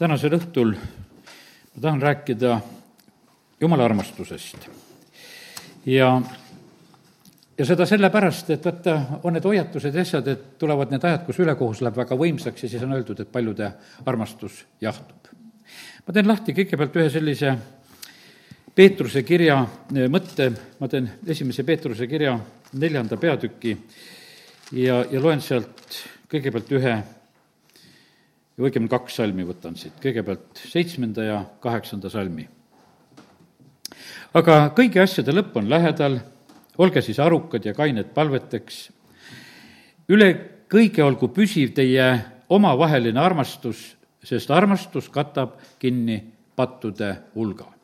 tänasel õhtul ma tahan rääkida Jumala armastusest. ja, ja seda sellepärast, et vaata, on need hoiatused ja asjad, et tulevad need ajad, kus ülekohus läheb väga võimsaks ja siis on öeldud, et paljude armastus jahtub. ma teen lahti kõigepealt ühe sellise Peetruse kirja eh, mõtte, ma teen esimese Peetruse kirja neljanda peatüki ja, ja loen sealt kõigepealt ühe õigemini kaks salmi võtan siit, kõigepealt seitsmenda ja kaheksanda salmi. aga kõigi asjade lõpp on lähedal, olge siis arukad ja kained palveteks, üle kõige olgu püsiv teie omavaheline armastus, sest armastus katab kinni pattude hulga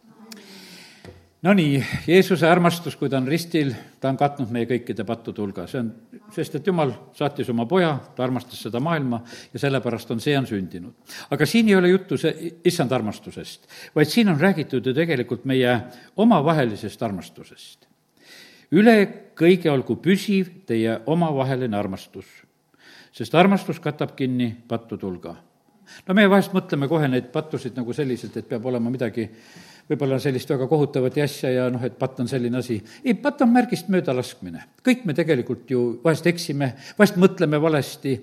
Nonii, Jeesuse armastus, kui ta on ristil, ta on katnud meie kõikide pattude hulga, see on, sest et Jumal saatis oma poja, ta armastas seda maailma ja sellepärast on, see on sündinud. aga siin ei ole juttu see issand armastusest, vaid siin on räägitud ju tegelikult meie omavahelisest armastusest. üle kõige olgu püsiv teie omavaheline armastus, sest armastus katab kinni pattude hulga. no meie vahest mõtleme kohe neid pattusid nagu selliselt, et peab olema midagi võib-olla sellist väga kohutavat asja ja noh, et patt on selline asi. ei, patt on märgist mööda laskmine. kõik me tegelikult ju vahest eksime, vahest mõtleme valesti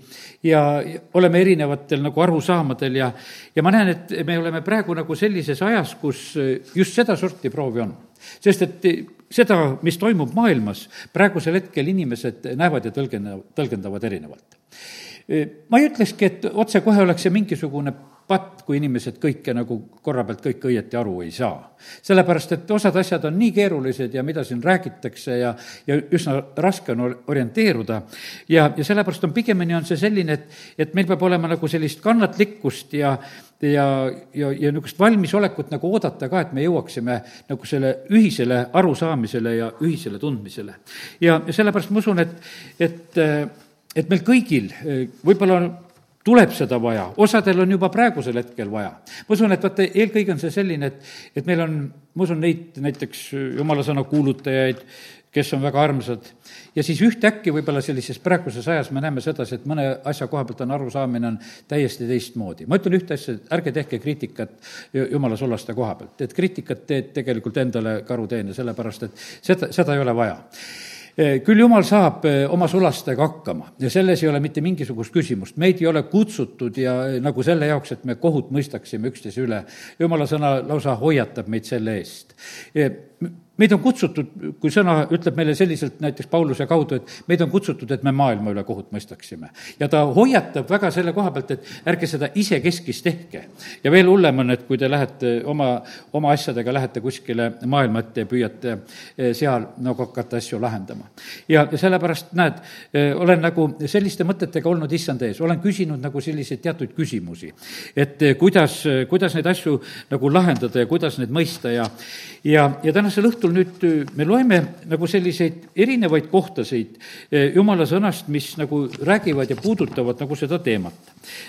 ja oleme erinevatel nagu arusaamadel ja, ja ma näen, et me oleme praegu nagu sellises ajas, kus just sedasorti proovi on. sest et seda, mis toimub maailmas, praegusel hetkel inimesed näevad ja tõlgendavad, tõlgendavad erinevalt. ma ei ütlekski, et otsekohe oleks see mingisugune patt, kui inimesed kõike nagu korra pealt kõik õieti aru ei saa. sellepärast, et osad asjad on nii keerulised ja mida siin räägitakse ja, ja üsna raske on orienteeruda. ja, ja sellepärast on pigemini on see selline, et, et meil peab olema nagu sellist kannatlikkust ja, ja, ja, ja niisugust valmisolekut nagu oodata ka, et me jõuaksime nagu selle ühisele arusaamisele ja ühisele tundmisele. ja, ja sellepärast ma usun, et, et, et meil kõigil võib-olla tuleb seda vaja, osadel on juba praegusel hetkel vaja. ma usun, et vaata, eelkõige on see selline, et, et meil on, ma usun, neid näiteks jumala sõna kuulutajaid, kes on väga armsad, ja siis ühtäkki võib-olla sellises praeguses ajas me näeme sedasi, et mõne asja koha pealt on arusaamine on täiesti teistmoodi. ma ütlen ühte asja, et ärge tehke kriitikat jumala sulaste koha pealt, et kriitikat teed tegelikult endale karuteene, sellepärast et seda, seda ei ole vaja küll jumal saab eh, oma sulastega hakkama. Ja selles ei ole mitte mingisugust küsimust, meid ei ole kutsutud ja eh, nagu selle jaoks, et me kohut mõistaksime üksteise üle. jumala sõna lausa hoiatab meid selle eest meid on kutsutud, kui sõna ütleb meile selliselt näiteks Pauluse kaudu, et meid on kutsutud, et me maailma üle kohut mõistaksime. ja ta hoiatab väga selle koha pealt, et ärge seda isekeskis tehke. ja veel hullem on, et kui te lähete oma, oma asjadega, lähete kuskile maailma ette ja püüate eh, seal nagu hakata asju lahendama. ja, sellepärast näed, eh, olen nagu selliste mõtetega olnud issand ees, olen küsinud nagu selliseid teatud küsimusi. et eh, kuidas, kuidas neid asju nagu lahendada ja kuidas neid mõista ja, ja, ja tänasel õhtul õhtul nüüd me loeme nagu selliseid erinevaid kohtasid äh, jumala sõnast, mis nagu räägivad ja puudutavad nagu seda teemat.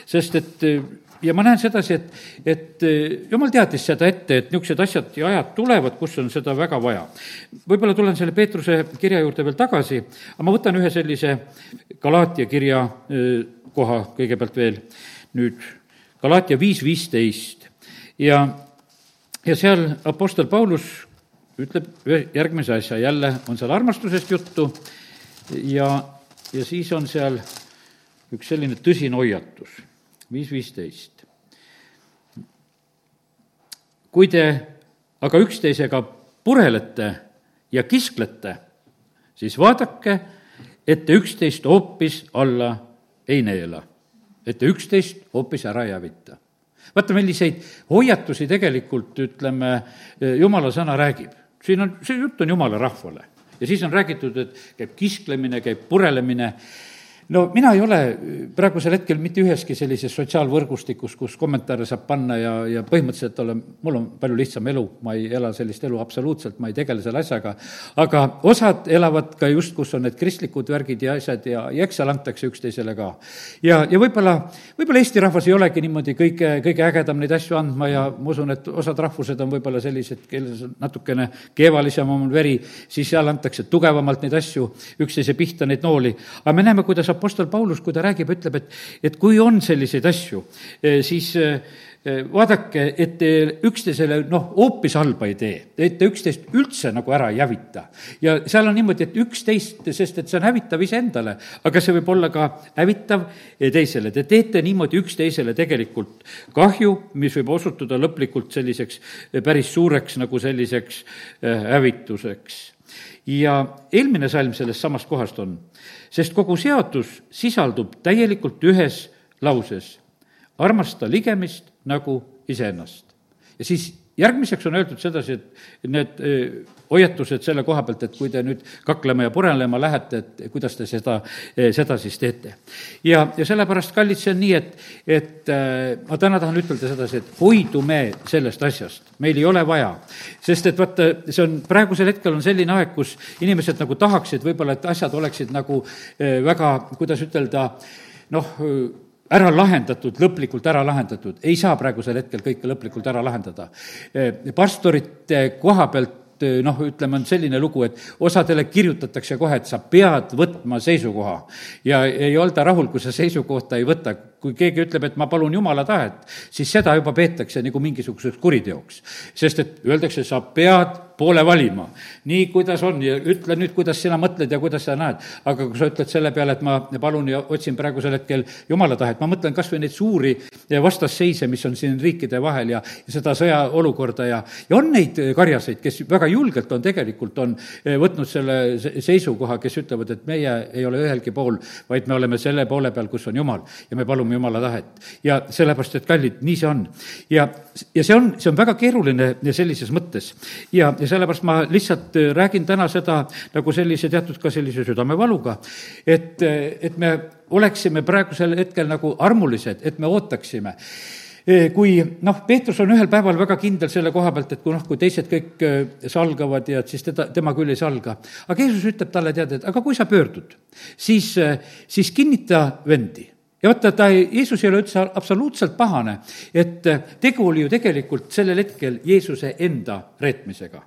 sest et äh, ja ma näen sedasi, et, et jumal teadis seda ette, et niisugused asjad ja ajad tulevad, kus on seda väga vaja. võib-olla tulen selle Peetruse kirja juurde veel tagasi, aga ma võtan ühe sellise Galaatia kirja koha kõigepealt veel nüüd, Galaatia viis viisteist ja ja seal Apostel Paulus ütleb järgmise asja, jälle on seal armastusest juttu ja, ja siis on seal üks selline tõsine hoiatus, viis viisteist. kui te aga üksteisega purelete ja kisklete, siis vaadake, et te üksteist hoopis alla ei neela, et te üksteist hoopis ära ei hävita. vaata, milliseid hoiatusi tegelikult, ütleme, jumala sõna räägib siin on, see jutt on jumala rahvale. ja siis on räägitud, et käib kisklemine, käib purelemine, no mina ei ole praegusel hetkel mitte üheski sellises sotsiaalvõrgustikus, kus kommentaare saab panna ja, ja põhimõtteliselt olen, mul on palju lihtsam elu, ma ei ela sellist elu absoluutselt, ma ei tegele selle asjaga, aga osad elavad ka just, kus on need kristlikud värgid ja asjad ja, ja eks seal antakse üksteisele ka. ja, ja võib-olla võib-olla Eesti rahvas ei olegi niimoodi kõige, kõige ägedam neid asju andma ja ma usun, et osad rahvused on võib-olla sellised, kelles on natukene keevalisem on veri, siis seal antakse tugevamalt neid asju, üksteise pihta neid nooli. aga me näeme, kuidas Apostel Paulus, kui ta räägib, ütleb, et, et kui on selliseid asju, siis Eh, vaadake, et te üksteisele noh, hoopis halba ei tee, et te üksteist üldse nagu ära ei hävita. ja seal on niimoodi, et üksteist, sest et see on hävitav iseendale, aga see võib olla ka hävitav teisele. Te teete niimoodi üksteisele tegelikult kahju, mis võib osutuda lõplikult selliseks eh, päris suureks nagu selliseks eh, hävituseks. ja eelmine salm sellest samast kohast on, sest kogu seadus sisaldub täielikult ühes lauses armasta ligemist nagu iseennast. ja siis järgmiseks on öeldud sedasi, et need hoiatused selle koha pealt, et kui te nüüd kaklema ja purelema lähete, et kuidas te seda, seda siis teete. ja, ja sellepärast, kallid, see on nii, et, et ma täna tahan ütelda sedasi, et hoidume sellest asjast, meil ei ole vaja. sest et vaata, see on, praegusel hetkel on selline aeg, kus inimesed nagu tahaksid võib-olla, et asjad oleksid nagu väga, kuidas ütelda, noh, ära lahendatud, lõplikult ära lahendatud, ei saa praegusel hetkel kõike lõplikult ära lahendada. pastorite koha pealt noh, ütleme, on selline lugu, et osadele kirjutatakse kohe, et sa pead võtma seisukoha. ja ei olda rahul, kui sa seisukohta ei võta. Kui keegi ütleb, et ma palun jumala tahet, siis seda juba peetakse nagu mingisuguseks kuriteoks. sest et öeldakse, sa pead poole valima. nii, kuidas on ja ütle nüüd, kuidas sina mõtled ja kuidas sa näed. aga kui sa ütled selle peale, et ma palun ja otsin praegusel hetkel jumala tahet, ma mõtlen kas või neid suuri vastasseise, mis on siin riikide vahel ja, ja seda sõjaolukorda ja, ja on neid karjaseid, kes väga julgelt on tegelikult, on eh, võtnud selle seisukoha, kes ütlevad, et meie ei ole ühelgi pool, vaid me oleme selle poole peal, kus on Jumal ja me palume Jumala tahet. ja sellepärast, et kallid, nii see on. ja, ja see on, see on väga keeruline sellises mõttes ja, ja sellepärast ma lihtsalt äh, räägin täna seda nagu sellise teatud ka sellise südamevaluga, et, äh, et me oleksime praegusel hetkel nagu armulised, et me ootaksime äh, kui noh, Peetrus on ühel päeval väga kindel selle koha pealt, et kui noh, kui teised kõik salgavad ja et siis teda, tema küll ei salga. aga Jeesus ütleb talle, tead, et aga kui sa pöördud, siis, siis kinnita vendi ja vaata, ta ei, Jeesus ei ole üldse absoluutselt pahane, et tegu oli ju tegelikult sellel hetkel Jeesuse enda reetmisega.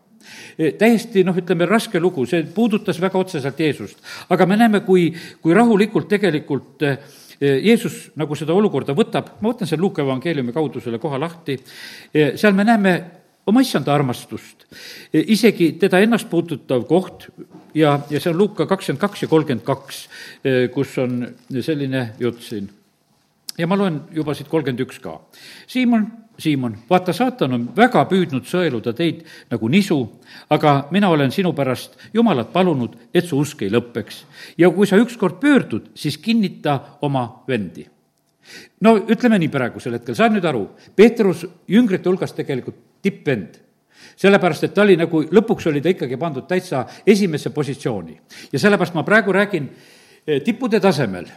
E, täiesti noh, ütleme raske lugu, see puudutas väga otseselt Jeesust. aga me näeme, kui, kui rahulikult tegelikult e, Jeesus nagu seda olukorda võtab, ma võtan selle Luuke evangeeliumi kaudu selle koha lahti, e, seal me näeme oma issanda armastust, isegi teda ennast puudutav koht ja, ja see on Luuka kakskümmend kaks ja kolmkümmend kaks, kus on selline jutt siin. ja ma loen juba siit kolmkümmend üks ka. Siimon Siimon, vaata, saatan on väga püüdnud sõeluda teid nagu nisu, aga mina olen sinu pärast Jumalat palunud, et su usk ei lõppeks. ja kui sa ükskord pöördud, siis kinnita oma vendi. no ütleme nii praegusel hetkel, saad nüüd aru, Peetrus jüngrite hulgas tegelikult tippvend sellepärast, et ta oli nagu, lõpuks oli ta ikkagi pandud täitsa esimesse positsiooni. ja sellepärast ma praegu räägin eh, tippude tasemel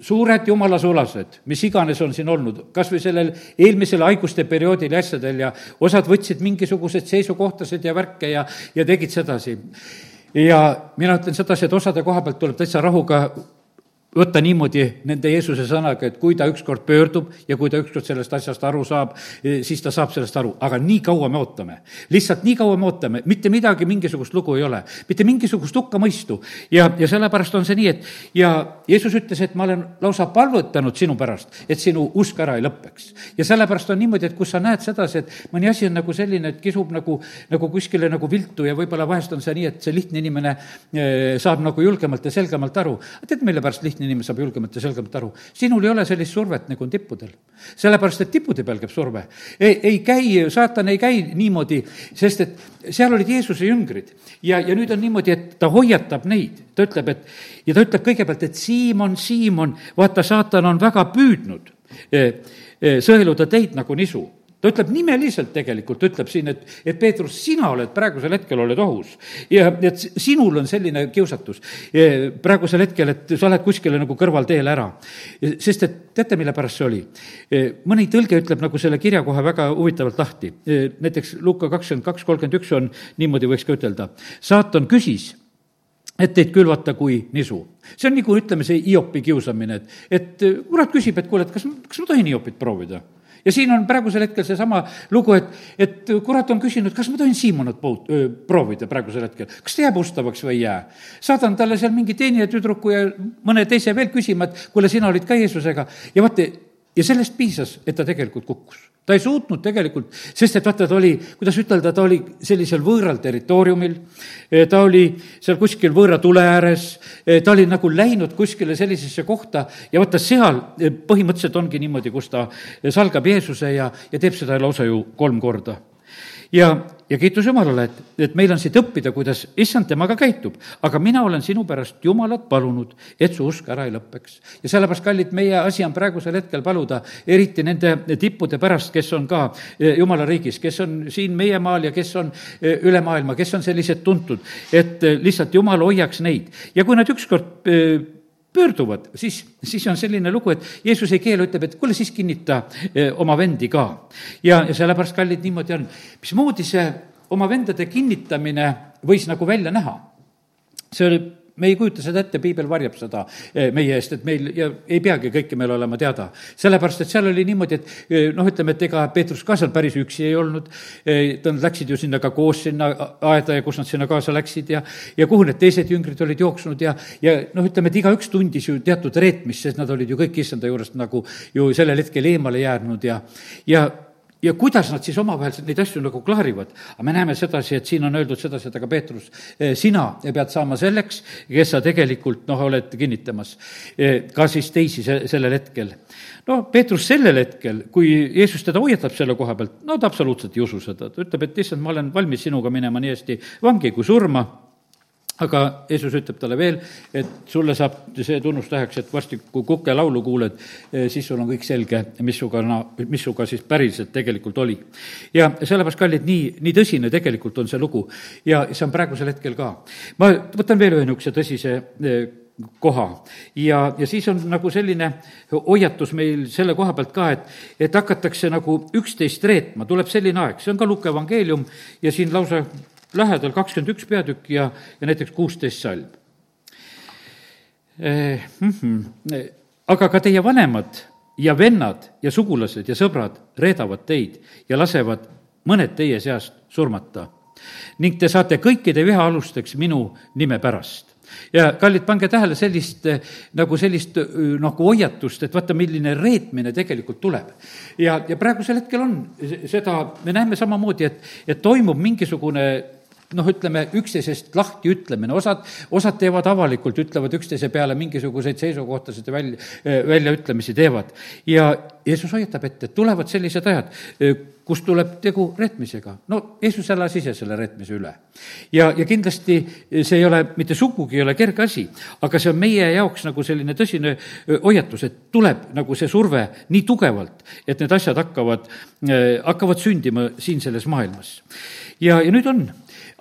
suured jumala sulased, mis iganes on siin olnud, kas või sellel eelmisel haiguste perioodil ja asjadel ja osad võtsid mingisuguseid seisukohtasid ja värke ja, ja tegid sedasi. ja mina ütlen sedasi, et osade koha pealt tuleb täitsa rahuga võtta niimoodi nende Jeesuse sõnaga, et kui ta ükskord pöördub ja kui ta ükskord sellest asjast aru saab, eh, siis ta saab sellest aru, aga nii kaua me ootame. lihtsalt nii kaua me ootame, mitte midagi, mingisugust lugu ei ole, mitte mingisugust hukkamõistu. ja, ja sellepärast on see nii, et ja Jeesus ütles, et ma olen lausa palvetanud sinu pärast, et sinu usk ära ei lõppeks. ja sellepärast on niimoodi, et kus sa näed sedasi, et mõni asi on nagu selline, et kisub nagu, nagu kuskile nagu viltu ja võib-olla vahest on see nii, et see lihtne inimene eh, saab nagu julgemalt ja selgemalt aru. tead, mille pärast lihtne lihtne inimene saab julgemalt ja selgemalt aru. sinul ei ole sellist survet, nagu on tippudel. sellepärast, et tippude peal käib surve. ei, ei käi, saatan ei käi niimoodi, sest et seal olid Jeesuse jüngrid ja, ja nüüd on niimoodi, et ta hoiatab neid, ta ütleb, et ja ta ütleb kõigepealt, et Siimon, Siimon, vaata, saatan on väga püüdnud eh, eh, sõeluda teid nagu nisu ta ütleb nimeliselt tegelikult, ütleb siin, et, et Peetrus, sina oled praegusel hetkel, oled ohus. ja et sinul on selline kiusatus praegusel hetkel, et sa oled kuskile nagu kõrvalteel ära. sest et teate, mille pärast see oli? mõni tõlge ütleb nagu selle kirja kohe väga huvitavalt lahti. näiteks Luka kakskümmend kaks, kolmkümmend üks on, niimoodi võiks ka ütelda. saatan küsis et teid külvata kui nisu. see on nagu ütleme, see Hiopi kiusamine, et, et kurat küsib, et kuule, et kas, kas ma tohin Hiopit proovida ja siin on praegusel hetkel seesama lugu, et, et kurat on küsinud, kas ma tohin Siimonit pout-, proovida praegusel hetkel, kas ta jääb ustavaks või ei jää. saadan talle seal mingi teenijatüdruku ja mõne teise veel küsima, et kuule, sina olid ka Jeesusega ja vaata, ja sellest piisas, et ta tegelikult kukkus. Ta ei suutnud tegelikult, sest et vaata, ta oli, kuidas ütelda, ta oli sellisel võõral territooriumil, ta oli seal kuskil võõra tule ääres, ta oli nagu läinud kuskile sellisesse kohta ja vaata, seal põhimõtteliselt ongi niimoodi, kus ta salgab Jeesuse ja, ja teeb seda lausa ju kolm korda ja, ja kiitus Jumalale, et, et meil on siit õppida, kuidas issand temaga käitub. aga mina olen sinu pärast Jumalat palunud, et su usk ära ei lõpeks. ja sellepärast, kallid, meie asi on praegusel hetkel paluda, eriti nende tippude pärast, kes on ka eh, Jumala riigis, kes on siin meie maal ja kes on eh, üle maailma, kes on sellised tuntud, et eh, lihtsalt Jumal hoiaks neid. ja kui nad ükskord pöörduvad, siis, siis on selline lugu, et Jeesus ei keela, ütleb, et kuule, siis kinnita eh, oma vendi ka. ja, ja sellepärast, kallid, niimoodi on. mismoodi see oma vendade kinnitamine võis nagu välja näha? see oli me ei kujuta seda ette, piibel varjab seda eh, meie eest, et meil ja ei peagi kõike meil olema teada. sellepärast, et seal oli niimoodi, et eh, noh, ütleme, et ega Peetrus ka seal päris üksi ei olnud, eh, nad läksid ju sinna ka koos sinna aeda ja kus nad sinna kaasa läksid ja, ja kuhu need teised jüngrid olid jooksnud ja, ja noh, ütleme, et igaüks tundis ju teatud reetmist, sest nad olid ju kõik issanda juurest nagu ju sellel hetkel eemale jäänud ja, ja ja kuidas nad siis omavahel neid asju nagu klaarivad. aga me näeme sedasi, et siin on öeldud sedasi, et aga Peetrus, eh, sina pead saama selleks, kes sa tegelikult noh, oled kinnitamas eh, ka siis teisi se-, sellel hetkel. no Peetrus sellel hetkel, kui Jeesus teda hoiatab selle koha pealt, no ta absoluutselt ei usu seda, ta ütleb, et issand, ma olen valmis sinuga minema nii hästi vangi kui surma aga Jeesus ütleb talle veel, et sulle saab see tunnustäheks, et varsti, kui Kuke laulu kuuled, eh, siis sul on kõik selge, mis suga, mis suga siis päriselt tegelikult oli. ja sellepärast, kallid, nii, nii tõsine tegelikult on see lugu ja see on praegusel hetkel ka. ma võtan veel ühe niisuguse tõsise eh, koha. ja, ja siis on nagu selline hoiatus meil selle koha pealt ka, et, et hakatakse nagu üksteist reetma, tuleb selline aeg, see on ka Luke evangeelium ja siin lausa lähedal kakskümmend üks peatükk ja, ja näiteks kuusteist salm eh,. Mm -hmm. aga ka teie vanemad ja vennad ja sugulased ja sõbrad reedavad teid ja lasevad mõned teie seast surmata. ning te saate kõikide viha alusteks minu nime pärast ja kallid, pange tähele sellist, eh, nagu sellist eh, nagu hoiatust, et vaata, milline reetmine tegelikult tuleb. ja, ja praegusel hetkel on seda, me näeme samamoodi, et, et toimub mingisugune noh, ütleme, üksteisest lahti ütlemine, osad, osad teevad avalikult, ütlevad üksteise peale mingisuguseid seisukohtasid ja välja, väljaütlemisi teevad. ja Jeesus hoiatab ette, et tulevad sellised ajad, kus tuleb tegu reetmisega. no Jeesus elas ise selle reetmise üle. ja, ja kindlasti see ei ole, mitte sugugi ei ole kerge asi, aga see on meie jaoks nagu selline tõsine hoiatus, et tuleb nagu see surve nii tugevalt, et need asjad hakkavad, hakkavad sündima siin selles maailmas. ja, ja nüüd on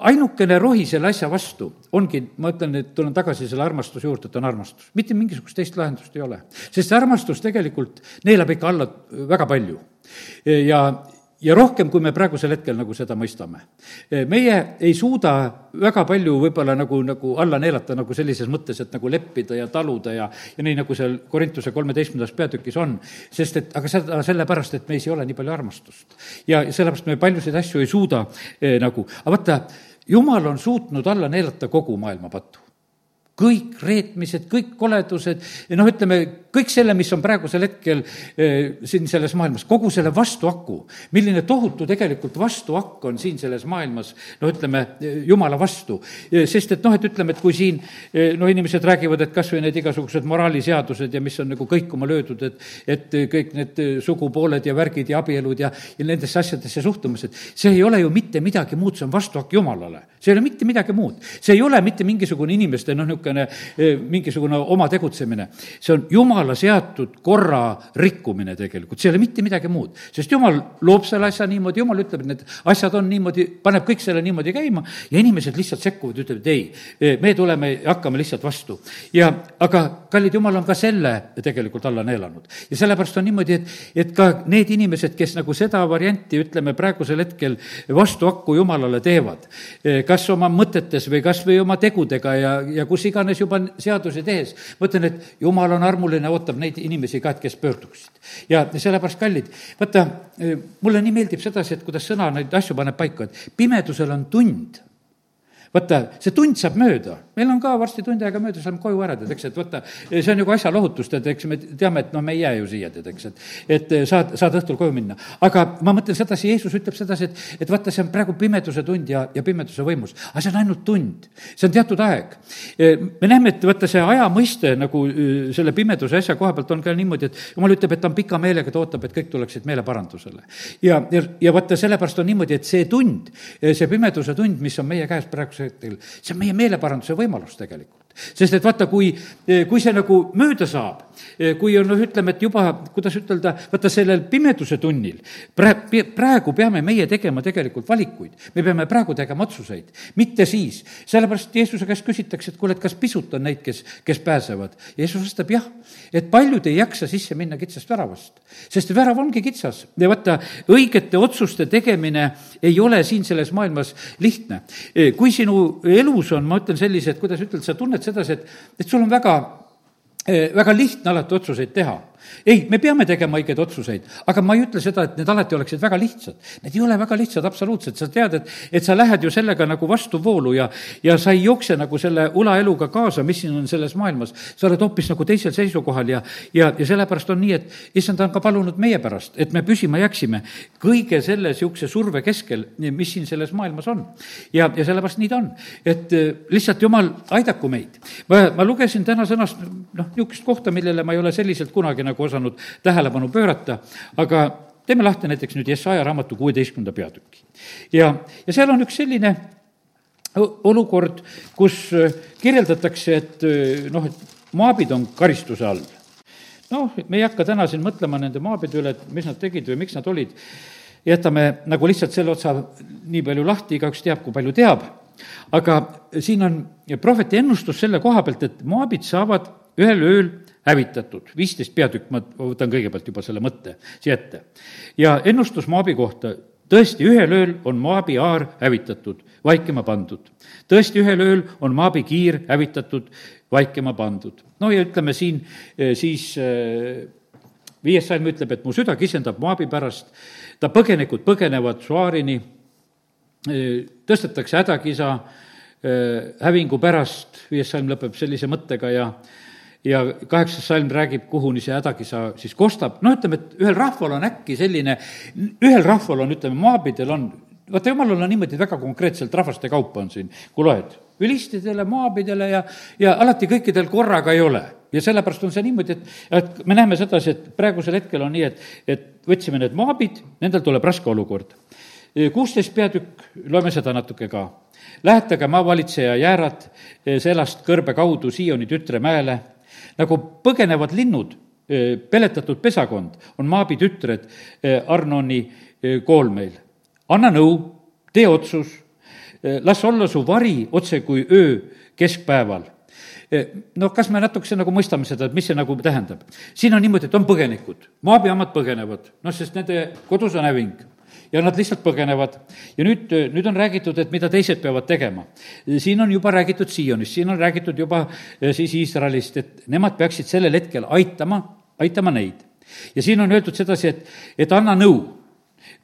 ainukene rohi selle asja vastu ongi, ma ütlen, et tulen tagasi selle armastuse juurde, et on armastus. mitte mingisugust teist lahendust ei ole. sest see armastus tegelikult neelab ikka alla väga palju. ja, ja rohkem, kui me praegusel hetkel nagu seda mõistame. meie ei suuda väga palju võib-olla nagu, nagu alla neelata nagu sellises mõttes, et nagu leppida ja taluda ja, ja nii, nagu seal Korintuse kolmeteistkümnendas peatükis on, sest et aga seda sellepärast, et meis ei ole nii palju armastust. ja sellepärast me paljusid asju ei suuda eh, nagu, aga vaata, jumal on suutnud alla neelata kogu maailma patu kõik reetmised, kõik koledused noh, ütleme, kõik selle, mis on praegusel hetkel eh, siin selles maailmas, kogu selle vastuaku, milline tohutu tegelikult vastuakk on siin selles maailmas, no ütleme, jumala vastu. sest et noh, et ütleme, et kui siin eh, no inimesed räägivad, et kas või need igasugused moraaliseadused ja mis on nagu kõikuma löödud, et, et kõik need sugupooled ja värgid ja abielud ja, ja nendesse asjadesse suhtumised, see ei ole ju mitte midagi muud, see on vastuakk Jumalale. see ei ole mitte midagi muud. see ei ole mitte mingisugune inimeste noh, niisugune niisugune eh, mingisugune oma tegutsemine. see on jumala seatud korra rikkumine tegelikult, see ei ole mitte midagi muud. sest jumal loob selle asja niimoodi, jumal ütleb, et need asjad on niimoodi, paneb kõik selle niimoodi käima ja inimesed lihtsalt sekkuvad, ütlevad ei, eh, me tuleme ja hakkame lihtsalt vastu. ja aga kallid jumal on ka selle tegelikult alla neelanud. ja sellepärast on niimoodi, et, et ka need inimesed, kes nagu seda varianti, ütleme, praegusel hetkel vastuhakku jumalale teevad, eh, kas oma mõtetes või kas või oma tegudega ja, ja kus iganes juba seadusi tehes, ma ütlen, et jumal on armuline, ootab neid inimesi ka, et kes pöörduksid. ja sellepärast, kallid, vaata, eh, mulle nii meeldib sedasi, et kuidas sõna neid asju paneb paika, et pimedusel on tund. Vaata, see tund saab mööda, meil on ka varsti tund aega möödas, lähme koju ära, tead, eks, et vaata, see on nagu asja lohutus, tead, eks me teame, et noh, me ei jää ju siia, tead, eks, et et saad, saad õhtul koju minna. aga ma mõtlen sedasi, Jeesus ütleb sedasi, et, et vaata, see on praegu pimeduse tund ja, ja pimeduse võimus. aga see on ainult tund, see on teatud aeg. me näeme, et vaata, see aja mõiste nagu selle pimeduse asja koha pealt on ka niimoodi, et jumal ütleb, et ta on pika meelega, ta ootab, et kõik tuleksid meeleparandusele. ja, ja, ja vaata, sellepärast on niimoodi, et see tund, see pimeduse tund, mis on meie käes praegusel hetkel, see on meie meeleparanduse võimalus tegelikult. Sest et vaata, kui, kui see nagu mööda saab, kui on noh, ütleme, et juba, kuidas ütelda, vaata sellel pimeduse tunnil praegu, praegu peame meie tegema tegelikult valikuid. me peame praegu tegema otsuseid, mitte siis. sellepärast Jeesuse käest küsitakse, et kuule, et kas pisut on neid, kes, kes pääsevad. Jeesus vastab jah, et paljud ei jaksa sisse minna kitsast väravast. sest värav ongi kitsas ja vaata, õigete otsuste tegemine ei ole siin selles maailmas lihtne. kui sinu elus on, ma ütlen sellised, kuidas ütelda, sa tunned sedasi, et, et sul on väga, väga lihtne alati otsuseid teha ei, me peame tegema õigeid otsuseid, aga ma ei ütle seda, et need alati oleksid väga lihtsad. Need ei ole väga lihtsad absoluutselt, sa tead, et, et sa lähed ju sellega nagu vastuvoolu ja, ja sa ei jookse nagu selle ulaeluga kaasa, mis siin on selles maailmas. sa oled hoopis nagu teisel seisukohal ja, ja, ja sellepärast on nii, et issand on ka palunud meie pärast, et me püsima jääksime kõige selle niisuguse surve keskel, mis siin selles maailmas on. ja, ja sellepärast nii ta on, et eh, lihtsalt jumal aidaku meid. ma, ma lugesin täna sõnast, noh, niisugust kohta, millele ma ei ole selliselt kunagi nagu osanud tähelepanu pöörata, aga teeme lahti näiteks nüüd Jesaja raamatu kuueteistkümnenda peatüki. ja, ja seal on üks selline olukord, kus äh, kirjeldatakse, et äh, noh, et maabid on karistuse all. noh, me ei hakka täna siin mõtlema nende maabide üle, et mis nad tegid või miks nad olid, jätame nagu lihtsalt selle otsa nii palju lahti, igaüks teab, kui palju teab, aga siin on prohveti ennustus selle koha pealt, et maabid saavad ühel ööl hävitatud, viisteist peatükk, ma võtan kõigepealt juba selle mõtte siia ette. ja ennustus Moabi kohta, tõesti, ühel ööl on Moabi aar hävitatud, vaikima pandud. tõesti, ühel ööl on Moabi kiir hävitatud, vaikima pandud. no ja ütleme siin eh, siis eh, viies salm ütleb, et mu süda kisendab Moabi pärast, ta põgenikud põgenevad Suaarini, eh, tõstetakse hädakisa hävingu pärast, viies salm lõpeb sellise mõttega ja ja kaheksas salm räägib, kuhuni see hädakisa siis kostab, noh, ütleme, et ühel rahval on äkki selline, ühel rahval on, ütleme, maabidel on, vaata, jumalal on niimoodi väga konkreetselt rahvaste kaupa on siin, kui loed, vilistidele, maabidele ja, ja alati kõikidel korraga ei ole ja sellepärast on see niimoodi, et, et me näeme sedasi, et praegusel hetkel on nii, et, et võtsime need maabid, nendel tuleb raske olukord. kuusteist peatükk, loeme seda natuke ka. Lähetage maavalitseja Jäärad selast kõrbe kaudu Sioni tütre mäele nagu põgenevad linnud, peletatud pesakond, on Maabi tütred Arnoni koolmeil. anna nõu, tee otsus, las olla su vari otse kui öö keskpäeval noh, kas me natukese nagu mõistame seda, et mis see nagu tähendab? siin on niimoodi, et on põgenikud, Moabi omad põgenevad, noh, sest nende kodus on häving ja nad lihtsalt põgenevad. ja nüüd, nüüd on räägitud, et mida teised peavad tegema. siin on juba räägitud Siionist, siin on räägitud juba eh, siis Iisraelist, et nemad peaksid sellel hetkel aitama, aitama neid. ja siin on öeldud sedasi, et, et anna nõu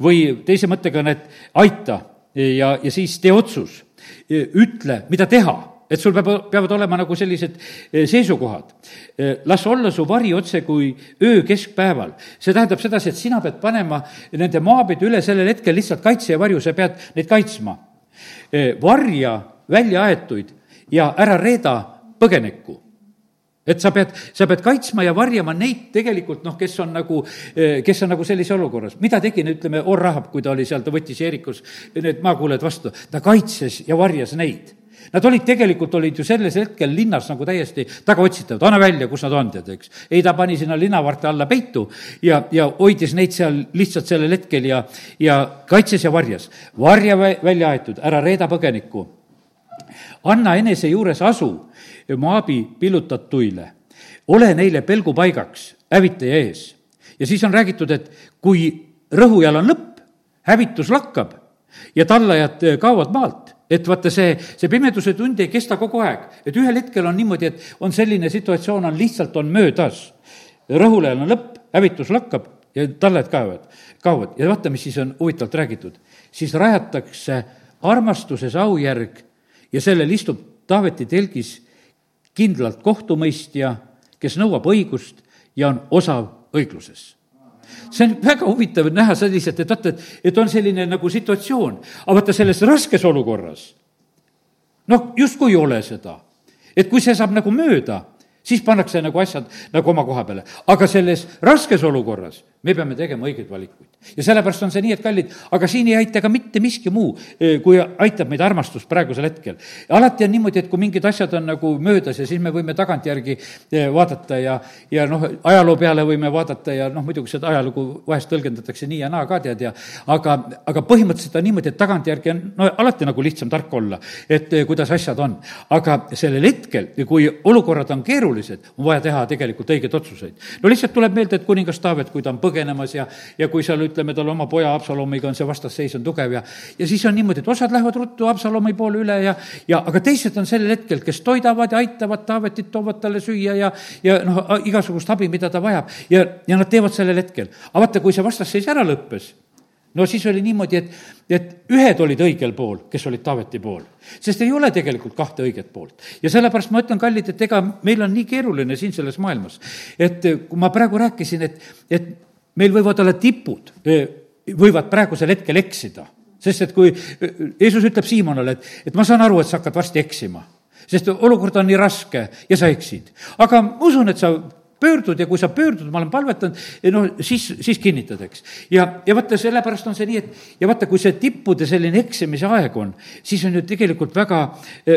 või teise mõttega on, et aita ja, ja siis tee otsus, ütle, mida teha et sul peab, peavad olema nagu sellised eh, seisukohad. Eh, las olla su vari otse kui öö keskpäeval. see tähendab sedasi, et sina pead panema nende maapidi üle sellel hetkel lihtsalt kaitse ja varju, sa pead neid kaitsma. Eh, varja välja aetuid ja ära reeda põgenikku et sa pead, sa pead kaitsma ja varjama neid tegelikult noh, kes on nagu, kes on nagu sellises olukorras. mida tegi, ütleme, Orrahab, kui ta oli seal, ta võttis Jeerikus need maakuulajad vastu, ta kaitses ja varjas neid Nad olid tegelikult, olid ju selles hetkel linnas nagu täiesti tagaotsitavad, anna välja, kus nad on, tead, eks. ei, ta pani sinna linnavarte alla peitu ja, ja hoidis neid seal lihtsalt sellel hetkel ja, ja kaitses ja varjas. varja välja aetud, ära reeda põgenikku. anna enese juures asu Moabi pillutatuile. ole neile pelgupaigaks hävitaja ees. ja siis on räägitud, et kui rõhujal on lõpp, hävitus lakkab ja tallajad kaovad maalt et vaata, see, see pimeduse tund ei kesta kogu aeg, et ühel hetkel on niimoodi, et on selline situatsioon, on lihtsalt, on möödas. rõhule on lõpp, hävitus lakkab ja talled kaevad, kaovad ja vaata, mis siis on huvitavalt räägitud. siis rajatakse armastuses aujärg ja sellel istub Taaveti telgis kindlalt kohtumõistja, kes nõuab õigust ja on osav õigluses see on väga huvitav näha selliselt, et vaata, et, et on selline nagu situatsioon, aga vaata selles raskes olukorras, noh, justkui ei ole seda. et kui see saab nagu mööda, siis pannakse nagu asjad nagu oma koha peale. aga selles raskes olukorras me peame tegema õigeid valikuid ja sellepärast on see nii, et kallid, aga siin ei aita ka mitte miski muu, eh, kui aitab meid armastus praegusel hetkel. alati on niimoodi, et kui mingid asjad on nagu möödas ja siis me võime tagantjärgi eh, vaadata ja, ja noh, ajaloo peale võime vaadata ja noh, muidugi seda ajalugu vahest tõlgendatakse nii ja naa ka, tead, ja aga, aga põhimõtteliselt on niimoodi, et tagantjärgi on no alati nagu lihtsam tark olla, et eh, kuidas asjad on. aga sellel hetkel, kui olukorrad on keerulised, on vaja teha tegelikult õigeid otsuseid. no lihtsalt tuleb meelde, et kuningas Taavet, kui ta on põgenemas ja, ja kui seal ütleme, tal oma poja Absalomiga on see vastasseis on tugev ja, ja siis on niimoodi, et osad lähevad ruttu Absalomi poole üle ja, ja aga teised on sellel hetkel, kes toidavad ja aitavad Taavetit, toovad talle süüa ja, ja noh, igasugust abi, mida ta vajab ja, ja nad teevad sellel hetkel. aga vaata, kui see vastasseis ära lõppes, no siis oli niimoodi, et, et ühed olid õigel pool, kes olid Taaveti pool. sest ei ole tegelikult kahte õiget poolt. ja sellepärast ma ütlen, kallid, et ega meil on nii keeruline siin selles maailmas, et kui ma praegu rääkisin, et, et meil võivad olla tipud, võivad praegusel hetkel eksida. sest et kui Jeesus ütleb Siimonile, et, et ma saan aru, et sa hakkad varsti eksima sest olukord on nii raske ja sa eksid. aga ma usun, et sa pöördud ja kui sa pöördud, ma olen palvetanud, no siis, siis kinnitad, eks. ja, ja vaata, sellepärast on see nii, et ja vaata, kui see tippude selline eksimise aeg on, siis on ju tegelikult väga,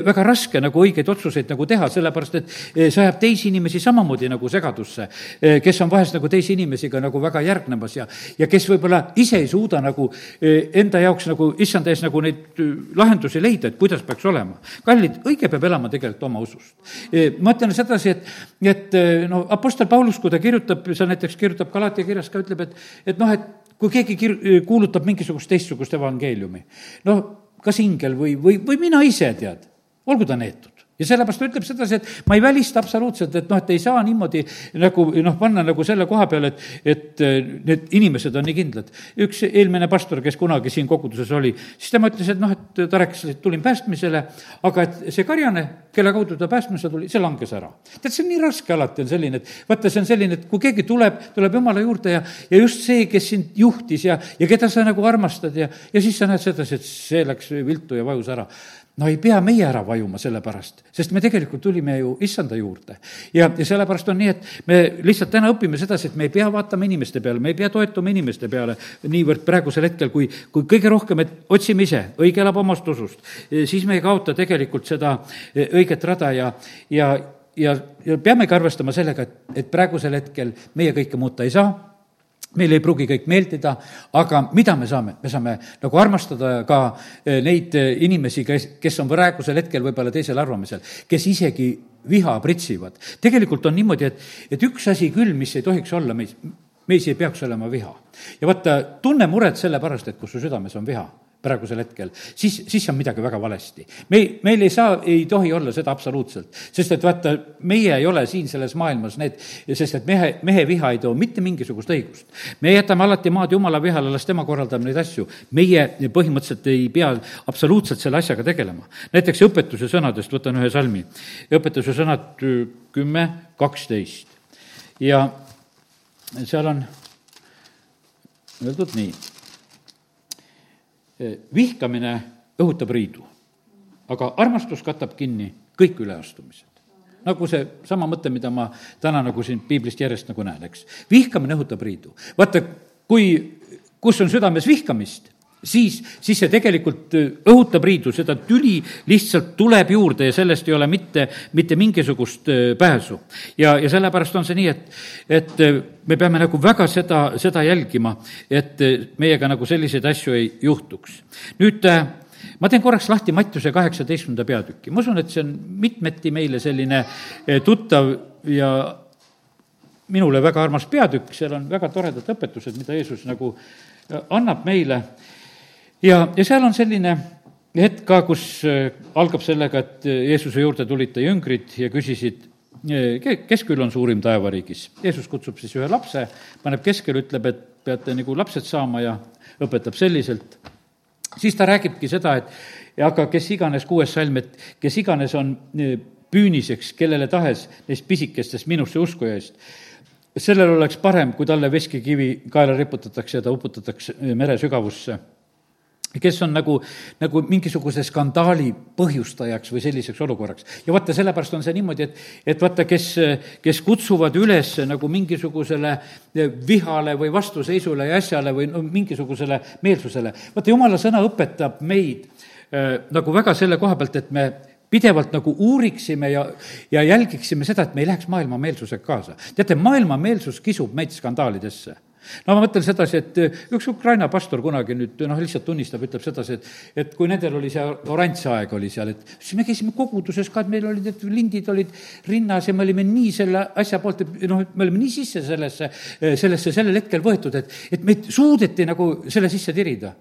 väga raske nagu õigeid otsuseid nagu teha, sellepärast et eh, see ajab teisi inimesi samamoodi nagu segadusse, eh, kes on vahest nagu teisi inimesi ka nagu väga järgnemas ja, ja kes võib-olla ise ei suuda nagu eh, enda jaoks nagu issanda ees nagu neid lahendusi leida, et kuidas peaks olema. kallid, õige peab elama tegelikult oma usust. ma ütlen sedasi, et, et no apost-, Apostel Paulus, kui ta kirjutab, seal näiteks kirjutab Galatia kirjas ka, ütleb, et, et noh, et kui keegi kir-, kuulutab mingisugust teistsugust evangeeliumi, noh, kas ingel või, või, või mina ise, tead, olgu ta neetud ja sellepärast ta ütleb sedasi, et ma ei välista absoluutselt, et noh, et ei saa niimoodi nagu noh, panna nagu selle koha peale, et, et eh, need inimesed on nii kindlad. üks eelmine pastor, kes kunagi siin koguduses oli, siis tema ütles, et noh, et ta rääkis, et tulin päästmisele, aga et see karjane, kelle kaudu ta päästmisele tuli, see langes ära. tead, see on nii raske alati, on selline, et vaata, see on selline, et kui keegi tuleb, tuleb jumala juurde ja, ja just see, kes sind juhtis ja, ja keda sa nagu armastad ja, ja siis sa näed sedasi, et see läks viltu ja vajus ära no ei pea meie ära vajuma selle pärast, sest me tegelikult tulime ju issanda juurde. ja, ja sellepärast on nii, et me lihtsalt täna õpime sedasi, et me ei pea vaatama inimeste peale, me ei pea toetuma inimeste peale niivõrd praegusel hetkel, kui, kui kõige rohkem, et otsime ise, õige elab omast usust, siis me ei kaota tegelikult seda õiget rada ja, ja ja, ja peamegi arvestama sellega, et, et praegusel hetkel meie kõike muuta ei saa meile ei pruugi kõik meeldida, aga mida me saame? me saame nagu armastada ka eh, neid eh, inimesi, kes, kes on praegusel hetkel võib-olla teisel arvamisel, kes isegi viha pritsivad. tegelikult on niimoodi, et, et üks asi küll, mis ei tohiks olla meis, meis ei peaks olema viha. ja vaata, tunne muret selle pärast, et kus su südames on viha praegusel hetkel, siis, siis on midagi väga valesti. meil, meil ei saa, ei tohi olla seda absoluutselt, sest et vaata, meie ei ole siin selles maailmas need, sest et mehe, mehe viha ei too mitte mingisugust õigust. me jätame alati maad jumala vihale, las tema korraldab neid asju. meie põhimõtteliselt ei pea absoluutselt selle asjaga tegelema. näiteks õpetuse sõnadest võtan ühe salmi. õpetuse sõnad kümme, kaksteist. ja seal on öeldud nii vihkamine õhutab riidu, aga armastus katab kinni kõik üleastumised. nagu seesama mõte, mida ma täna nagu siin piiblist järjest nagu näen, eks. vihkamine õhutab riidu. vaata, kui, kus on südames vihkamist, siis, siis see tegelikult õhutab riidu, seda tüli lihtsalt tuleb juurde ja sellest ei ole mitte, mitte mingisugust pääsu. ja, ja sellepärast on see nii, et, et me peame nagu väga seda, seda jälgima, et meiega nagu selliseid asju ei juhtuks. nüüd ma teen korraks lahti Mattiuse kaheksateistkümnenda peatüki, ma usun, et see on mitmeti meile selline tuttav ja minule väga armas peatükk, seal on väga toredad õpetused, mida Jeesus nagu annab meile ja, ja seal on selline hetk ka, kus äh, algab sellega, et äh, Jeesuse juurde tulid ta jüngrid ja küsisid, äh, kes küll on suurim taevariigis. Jeesus kutsub siis ühe lapse, paneb keskele, ütleb, et peate nagu lapsed saama ja õpetab selliselt. siis ta räägibki seda, et aga kes iganes, kuues salm, et kes iganes on püüniseks kellele tahes neist pisikestest minusse uskujaist, sellel oleks parem, kui talle veskikivi kaela riputatakse ja ta uputatakse mere sügavusse kes on nagu, nagu mingisuguse skandaali põhjustajaks või selliseks olukorraks. ja vaata, sellepärast on see niimoodi, et, et vaata, kes, kes kutsuvad üles nagu mingisugusele vihale või vastuseisule ja asjale või no mingisugusele meelsusele. vaata, jumala sõna õpetab meid äh, nagu väga selle koha pealt, et me pidevalt nagu uuriksime ja, ja jälgiksime seda, et me ei läheks maailma meelsusega kaasa. teate, maailma meelsus kisub meid skandaalidesse no ma mõtlen sedasi, et äh, üks Ukraina pastor kunagi nüüd noh, lihtsalt tunnistab, ütleb sedasi, et et kui nendel oli see oranž aeg oli seal, et siis me käisime koguduses ka, et meil olid need lindid olid rinnas ja me olime nii selle asja poolt, et noh, me olime nii sisse sellesse, sellesse sellel hetkel võetud, et, et meid suudeti nagu selle sisse tirida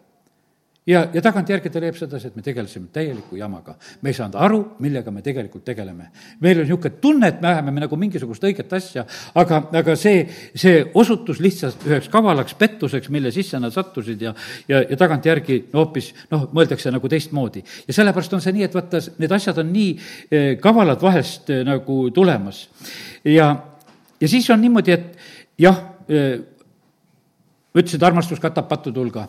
ja, ja tagantjärgi ta leiab sedasi, et me tegelesime täieliku jamaga. me ei saanud aru, millega me tegelikult tegeleme. meil oli niisugune tunne, et me ajame nagu mingisugust õiget asja, aga, aga see, see osutus lihtsalt üheks kavalaks pettuseks, mille sisse nad sattusid ja, ja, ja tagantjärgi no hoopis noh, mõeldakse nagu teistmoodi. ja sellepärast on see nii, et vaata, need asjad on nii eh, kavalad vahest eh, nagu tulemas. ja, ja siis on niimoodi, et jah, eh, ütlesid, armastus katab pattude hulga.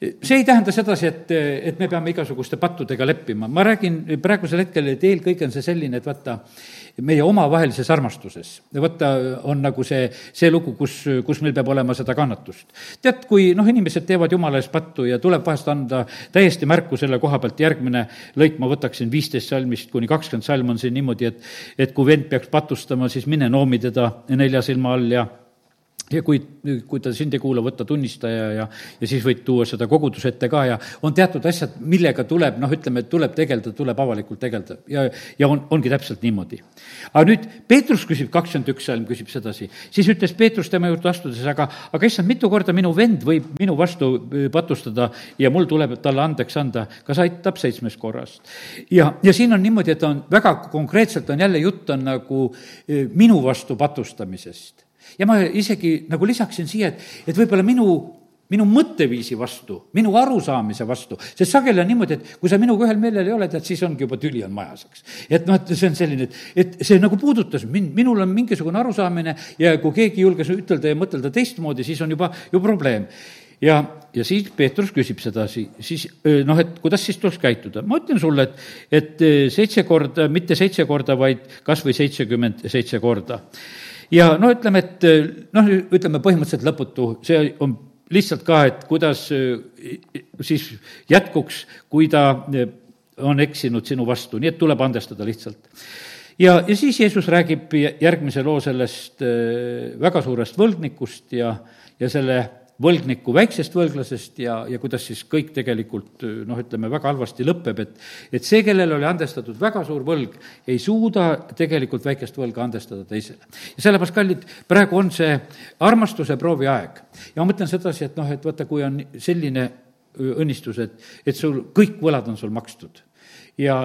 See ei tähenda sedasi, et, et me peame igasuguste pattudega leppima, ma räägin praegusel hetkel, et eelkõige on see selline, et vaata, meie omavahelises armastuses, vaata, on nagu see, see lugu, kus, kus meil peab olema seda kannatust. tead, kui noh, inimesed teevad jumala ees pattu ja tuleb vahest anda täiesti märku selle koha pealt, järgmine lõik ma võtaksin viisteist salmist kuni kakskümmend salm on siin niimoodi, et et kui vend peaks patustama, siis mine noomi teda nelja silma all ja ja kui, kui ta sind ei kuula, võta tunnistaja ja, ja siis võid tuua seda koguduse ette ka ja on teatud asjad, millega tuleb, noh, ütleme, tuleb tegeleda, tuleb avalikult tegeleda ja, ja on, ongi täpselt niimoodi. aga nüüd Peetrus küsib, kakskümmend üks salm küsib sedasi, siis ütles Peetrus tema juurde astudes, aga, aga issand, mitu korda minu vend võib minu vastu äh, patustada ja mul tuleb talle andeks anda, kas aitab seitsmest korrast? ja, ja siin on niimoodi, et on väga konkreetselt on jälle jutt on nagu äh, minu vastu patustamisest ja ma isegi nagu lisaksin siia, et, et võib-olla minu minu mõtteviisi vastu, minu arusaamise vastu, sest sageli on niimoodi, et kui sa minuga ühel meelel ei ole, tead, siis ongi juba tüli on majas, eks. et noh, et see on selline, et, et see nagu puudutas mind, minul on mingisugune arusaamine ja kui keegi julges ütelda ja mõtelda teistmoodi, siis on juba ju probleem ja, ja siis Peetrus küsib sedasi, siis noh, et kuidas siis tuleks käituda. ma ütlen sulle, et, et seitse korda, mitte seitse korda, vaid kas või seitsekümmend seitse korda ja no ütleme, et noh, ütleme põhimõtteliselt lõputu, see on lihtsalt ka, et kuidas eh, siis jätkuks, kui ta eh, on eksinud sinu vastu, nii et tuleb andestada lihtsalt. ja, ja siis Jeesus räägib järgmise loo sellest eh, väga suurest võlgnikust ja, ja selle võlgniku väiksest võlglasest ja, ja kuidas siis kõik tegelikult noh, ütleme, väga halvasti lõpeb, et et see, kellele oli andestatud väga suur võlg, ei suuda tegelikult väikest võlga andestada teisele. ja sellepärast, kallid, praegu on see armastuse proovi aeg. ja ma mõtlen sedasi, et noh, et vaata, kui on selline õnnistus, et, et sul kõik võlad on sul makstud ja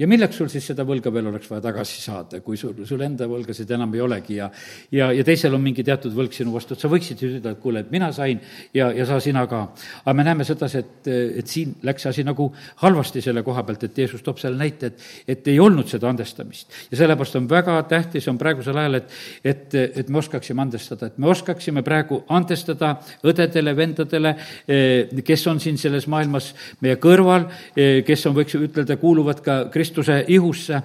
ja milleks sul siis seda võlga veel oleks vaja tagasi saada, kui sul, sul enda võlgasid enam ei olegi ja ja, ja teisel on mingi teatud võlg sinu vastu, et sa võiksid ju ütelda, et kuule, et mina sain ja, ja saa sina ka. aga me näeme sedasi, et, et siin läks asi nagu halvasti selle koha pealt, et Jeesus toob selle näite, et, et ei olnud seda andestamist. ja sellepärast on väga tähtis, on praegusel ajal, et, et, et me oskaksime andestada, et me oskaksime praegu andestada õdedele, vendadele, eh, kes on siin selles maailmas meie kõrval, eh, kes on, võiks ütelda, kuuluvad ka Kristuse Kristuse ihusse.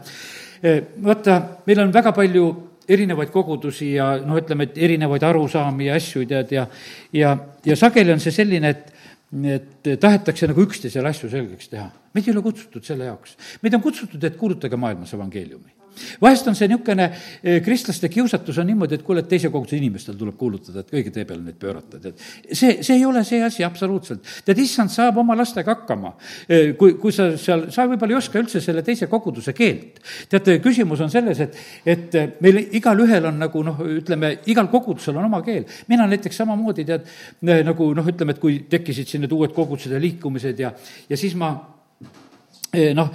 E, vaata, meil on väga palju erinevaid kogudusi ja noh, ütleme, et erinevaid arusaami ja asju, tead, ja ja, ja sageli on see selline, et et tahetakse nagu üksteisele asju selgeks teha. meid ei ole kutsutud selle jaoks. meid on kutsutud, et kuulutage maailmas evangeeliumi vahest on see niisugune eh, kristlaste kiusatus on niimoodi, et kuule, et teise koguduse inimestel tuleb kuulutada, et kõige tee peale neid pöörata, tead. see, see ei ole see asi absoluutselt. tead, issand saab oma lastega hakkama. Eh, kui, kui sa seal, sa võib-olla ei oska üldse selle teise koguduse keelt. teate, küsimus on selles, et, et meil igalühel on nagu noh, ütleme, igal kogudusel on oma keel. mina näiteks samamoodi tead, nagu noh, ütleme, et kui tekkisid siin need uued kogudused ja liikumised ja, ja siis ma noh,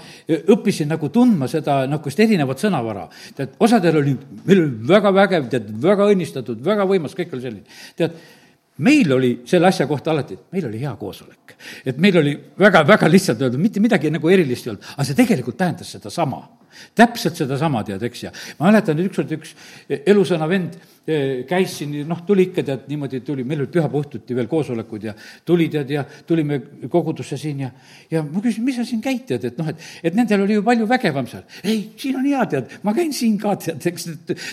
õppisin nagu tundma seda niisugust erinevat sõnavara. tead, osadel oli, meil oli väga vägev, tead, väga õnnistatud, väga võimas, kõik oli selline. tead, meil oli selle asja kohta alati, meil oli hea koosolek. et meil oli väga, väga lihtsalt öeldud, mitte midagi nagu erilist ei olnud, aga see tegelikult tähendas sedasama täpselt sedasama, tead, eks, ja ma mäletan, et ükskord üks elusõna vend eh, käis siin, noh, tuli ikka, tead, niimoodi tuli, meil olid pühapäeva õhtuti veel koosolekud ja tuli, tead, ja tulime kogudusse siin ja, ja ma küsisin, mis sa siin käid, tead, et noh, et, et nendel oli ju palju vägevam seal. ei, siin on hea, tead, ma käin siin ka, tead, eks,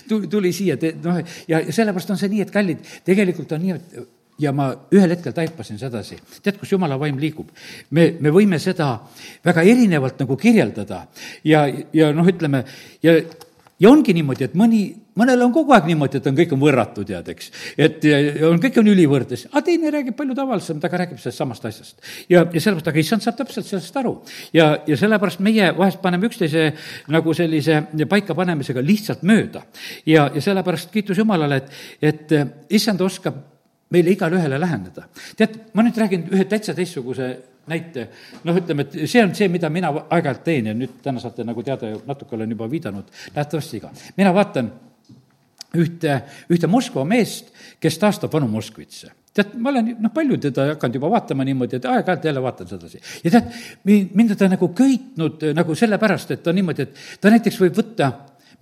tuli siia, tead, noh, ja, ja sellepärast on see nii, et kallid, tegelikult on nii, et ja ma ühel hetkel taipasin sedasi, tead, kus jumala vaim liigub? me, me võime seda väga erinevalt nagu kirjeldada ja, ja noh, ütleme, ja, ja ongi niimoodi, et mõni, mõnel on kogu aeg niimoodi, et on, kõik on võrratu, tead, eks. et ja, on, kõik on ülivõrdes, aga teine räägib palju tavalisem, ta ka räägib sellest samast asjast. ja, ja sellepärast, aga issand saab täpselt sellest aru. ja, ja sellepärast meie vahest paneme üksteise nagu sellise paikapanemisega lihtsalt mööda. ja, ja sellepärast kiitus Jumalale, et, et issand oskab meile igale ühele läheneda. tead, ma nüüd räägin ühe täitsa teistsuguse näite, noh, ütleme, et see on see, mida mina aeg-ajalt teen ja nüüd täna saate nagu teada, natuke olen juba viidanud nähtavasti ka. mina vaatan ühte, ühte Moskva meest, kes taastab vanu Moskvitse tead, ma olen noh, palju teda hakanud juba vaatama niimoodi, et aeg-ajalt jälle vaatan sedasi. ja tead, mind on ta nagu köitnud nagu sellepärast, et ta niimoodi, et ta näiteks võib võtta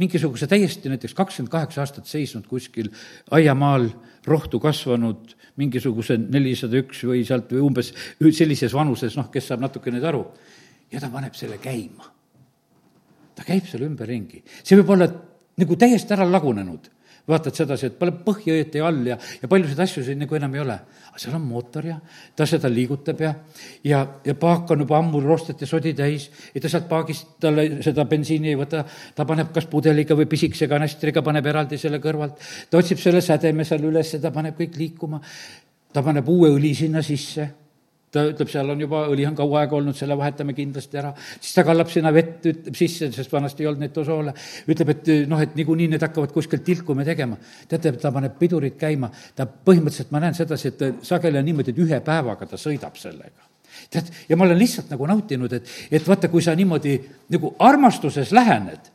mingisuguse täiesti näiteks kakskümmend kaheksa aastat seisnud kuskil aiamaal, rohtu kasvanud, mingisuguse nelisada üks või sealt või umbes sellises vanuses, noh, kes saab natuke nüüd aru, ja ta paneb selle käima. ta käib seal ümberringi, see võib olla nagu täiesti ära lagunenud vaatad sedasi, et pole põhja õieti all ja, ja paljusid asju siin nagu enam ei ole. aga seal on mootor ja ta seda liigutab ja, ja, ja paak on juba ammu roostet ja sodi täis ja ta sealt paagist talle seda bensiini ei võta, ta paneb kas pudeliga või pisikese kanastriga, paneb eraldi selle kõrvalt, ta otsib selle sädeme seal üles ja ta paneb kõik liikuma, ta paneb uue õli sinna sisse ta ütleb, seal on juba, õli on kaua aega olnud, selle vahetame kindlasti ära. siis ta kallab sinna vett, ütleb sisse, sest vanasti ei olnud neid dosoole. ütleb, et noh, et niikuinii need hakkavad kuskilt tilkuma tegema. teate, ta paneb pidurid käima, ta põhimõtteliselt, ma näen sedasi, et sageli on niimoodi, et ühe päevaga ta sõidab sellega tead, ja ma olen lihtsalt nagu nautinud, et, et vaata, kui sa niimoodi nagu armastuses lähened,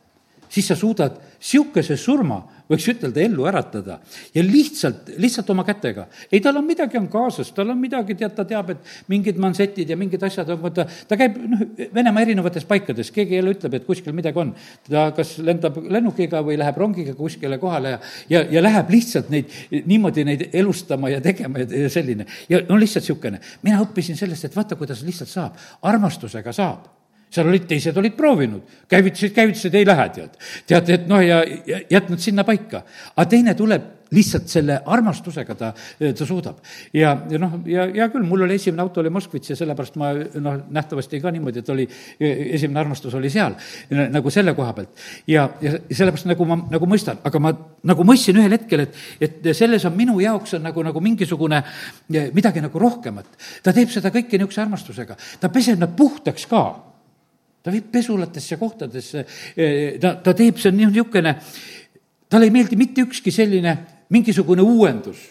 siis sa suudad niisuguse surma võiks ütelda, ellu äratada. ja lihtsalt, lihtsalt oma kätega. ei, tal on midagi on kaasas, tal on midagi, tead, ta teab, et mingid mansetid ja mingid asjad on, vaata, ta käib noh, Venemaa erinevates paikades, keegi jälle ütleb, et kuskil midagi on. ta kas lendab lennukiga või läheb rongiga kuskile kohale ja, ja, ja läheb lihtsalt neid, niimoodi neid elustama ja tegema ja, ja selline. ja no lihtsalt niisugune. mina õppisin sellest, et vaata, kuidas lihtsalt saab, armastusega saab seal olid, teised olid proovinud, käivitasid, käivitasid, ei lähe, tead. tead, et noh, ja jätnud sinna paika. aga teine tuleb lihtsalt selle armastusega ta, ta suudab. ja, ja noh, ja hea küll, mul oli esimene auto oli Moskvitš ja sellepärast ma noh, nähtavasti ka niimoodi, et oli, esimene armastus oli seal, nagu selle koha pealt. ja, ja sellepärast nagu ma nagu mõistan, aga ma nagu mõistsin ühel hetkel, et, et selles on minu jaoks on nagu, nagu mingisugune midagi nagu rohkemat. ta teeb seda kõike niisuguse armastusega, ta peseb nad puhtaks ka ta viib pesulatesse kohtadesse, eh, ta, ta teeb, see on niisugune, talle ei meeldi mitte ükski selline mingisugune uuendus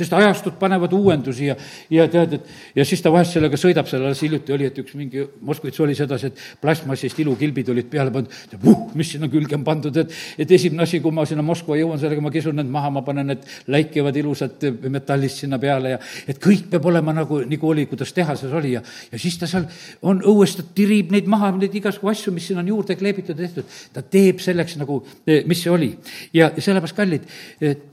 sest ajastud panevad uuendusi ja, ja tead, et ja siis ta vahest sellega sõidab, seal alles hiljuti oli, et üks mingi Moskvitš oli sedasi, et plastmassist ilukilbid olid peale pandud, uh, mis sinna külge on pandud, et, et esimene asi, kui ma sinna Moskva jõuan, sellega ma kisun need maha, ma panen need läikivad ilusad metallist sinna peale ja et kõik peab olema nagu, nagu oli, kuidas tehases oli ja, ja siis ta seal on õues, ta tirib neid maha, neid igasugu asju, mis sinna on juurde kleebitud tehtud, ta teeb selleks nagu, mis see oli. ja sellepärast, kallid,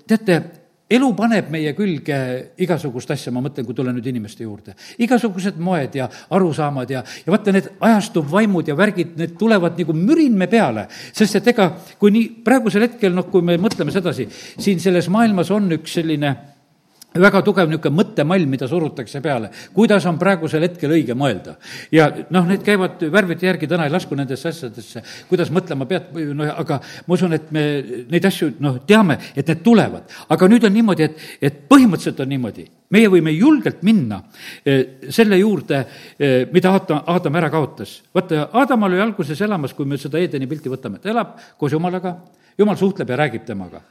teate, elu paneb meie külge igasugust asja, ma mõtlen, kui tulen nüüd inimeste juurde. igasugused moed ja arusaamad ja, ja vaata, need ajastuv vaimud ja värgid, need tulevad nagu mürinme peale. sest et ega, kui nii praegusel hetkel, noh, kui me mõtleme sedasi, siin selles maailmas on üks selline väga tugev niisugune mõttemall, mida surutakse peale, kuidas on praegusel hetkel õige mõelda. ja noh, need käivad värvide järgi, täna ei lasku nendesse asjadesse, kuidas mõtlema pead, noh, aga ma usun, et me neid asju, noh, teame, et need tulevad. aga nüüd on niimoodi, et, et põhimõtteliselt on niimoodi, meie võime julgelt minna eh, selle juurde, eh, mida Aata, Aadam ära kaotas. vaata, Aadam oli alguses elamas, kui me seda Eedeni pilti võtame, ta elab koos Jumalaga, jumal suhtleb ja räägib temaga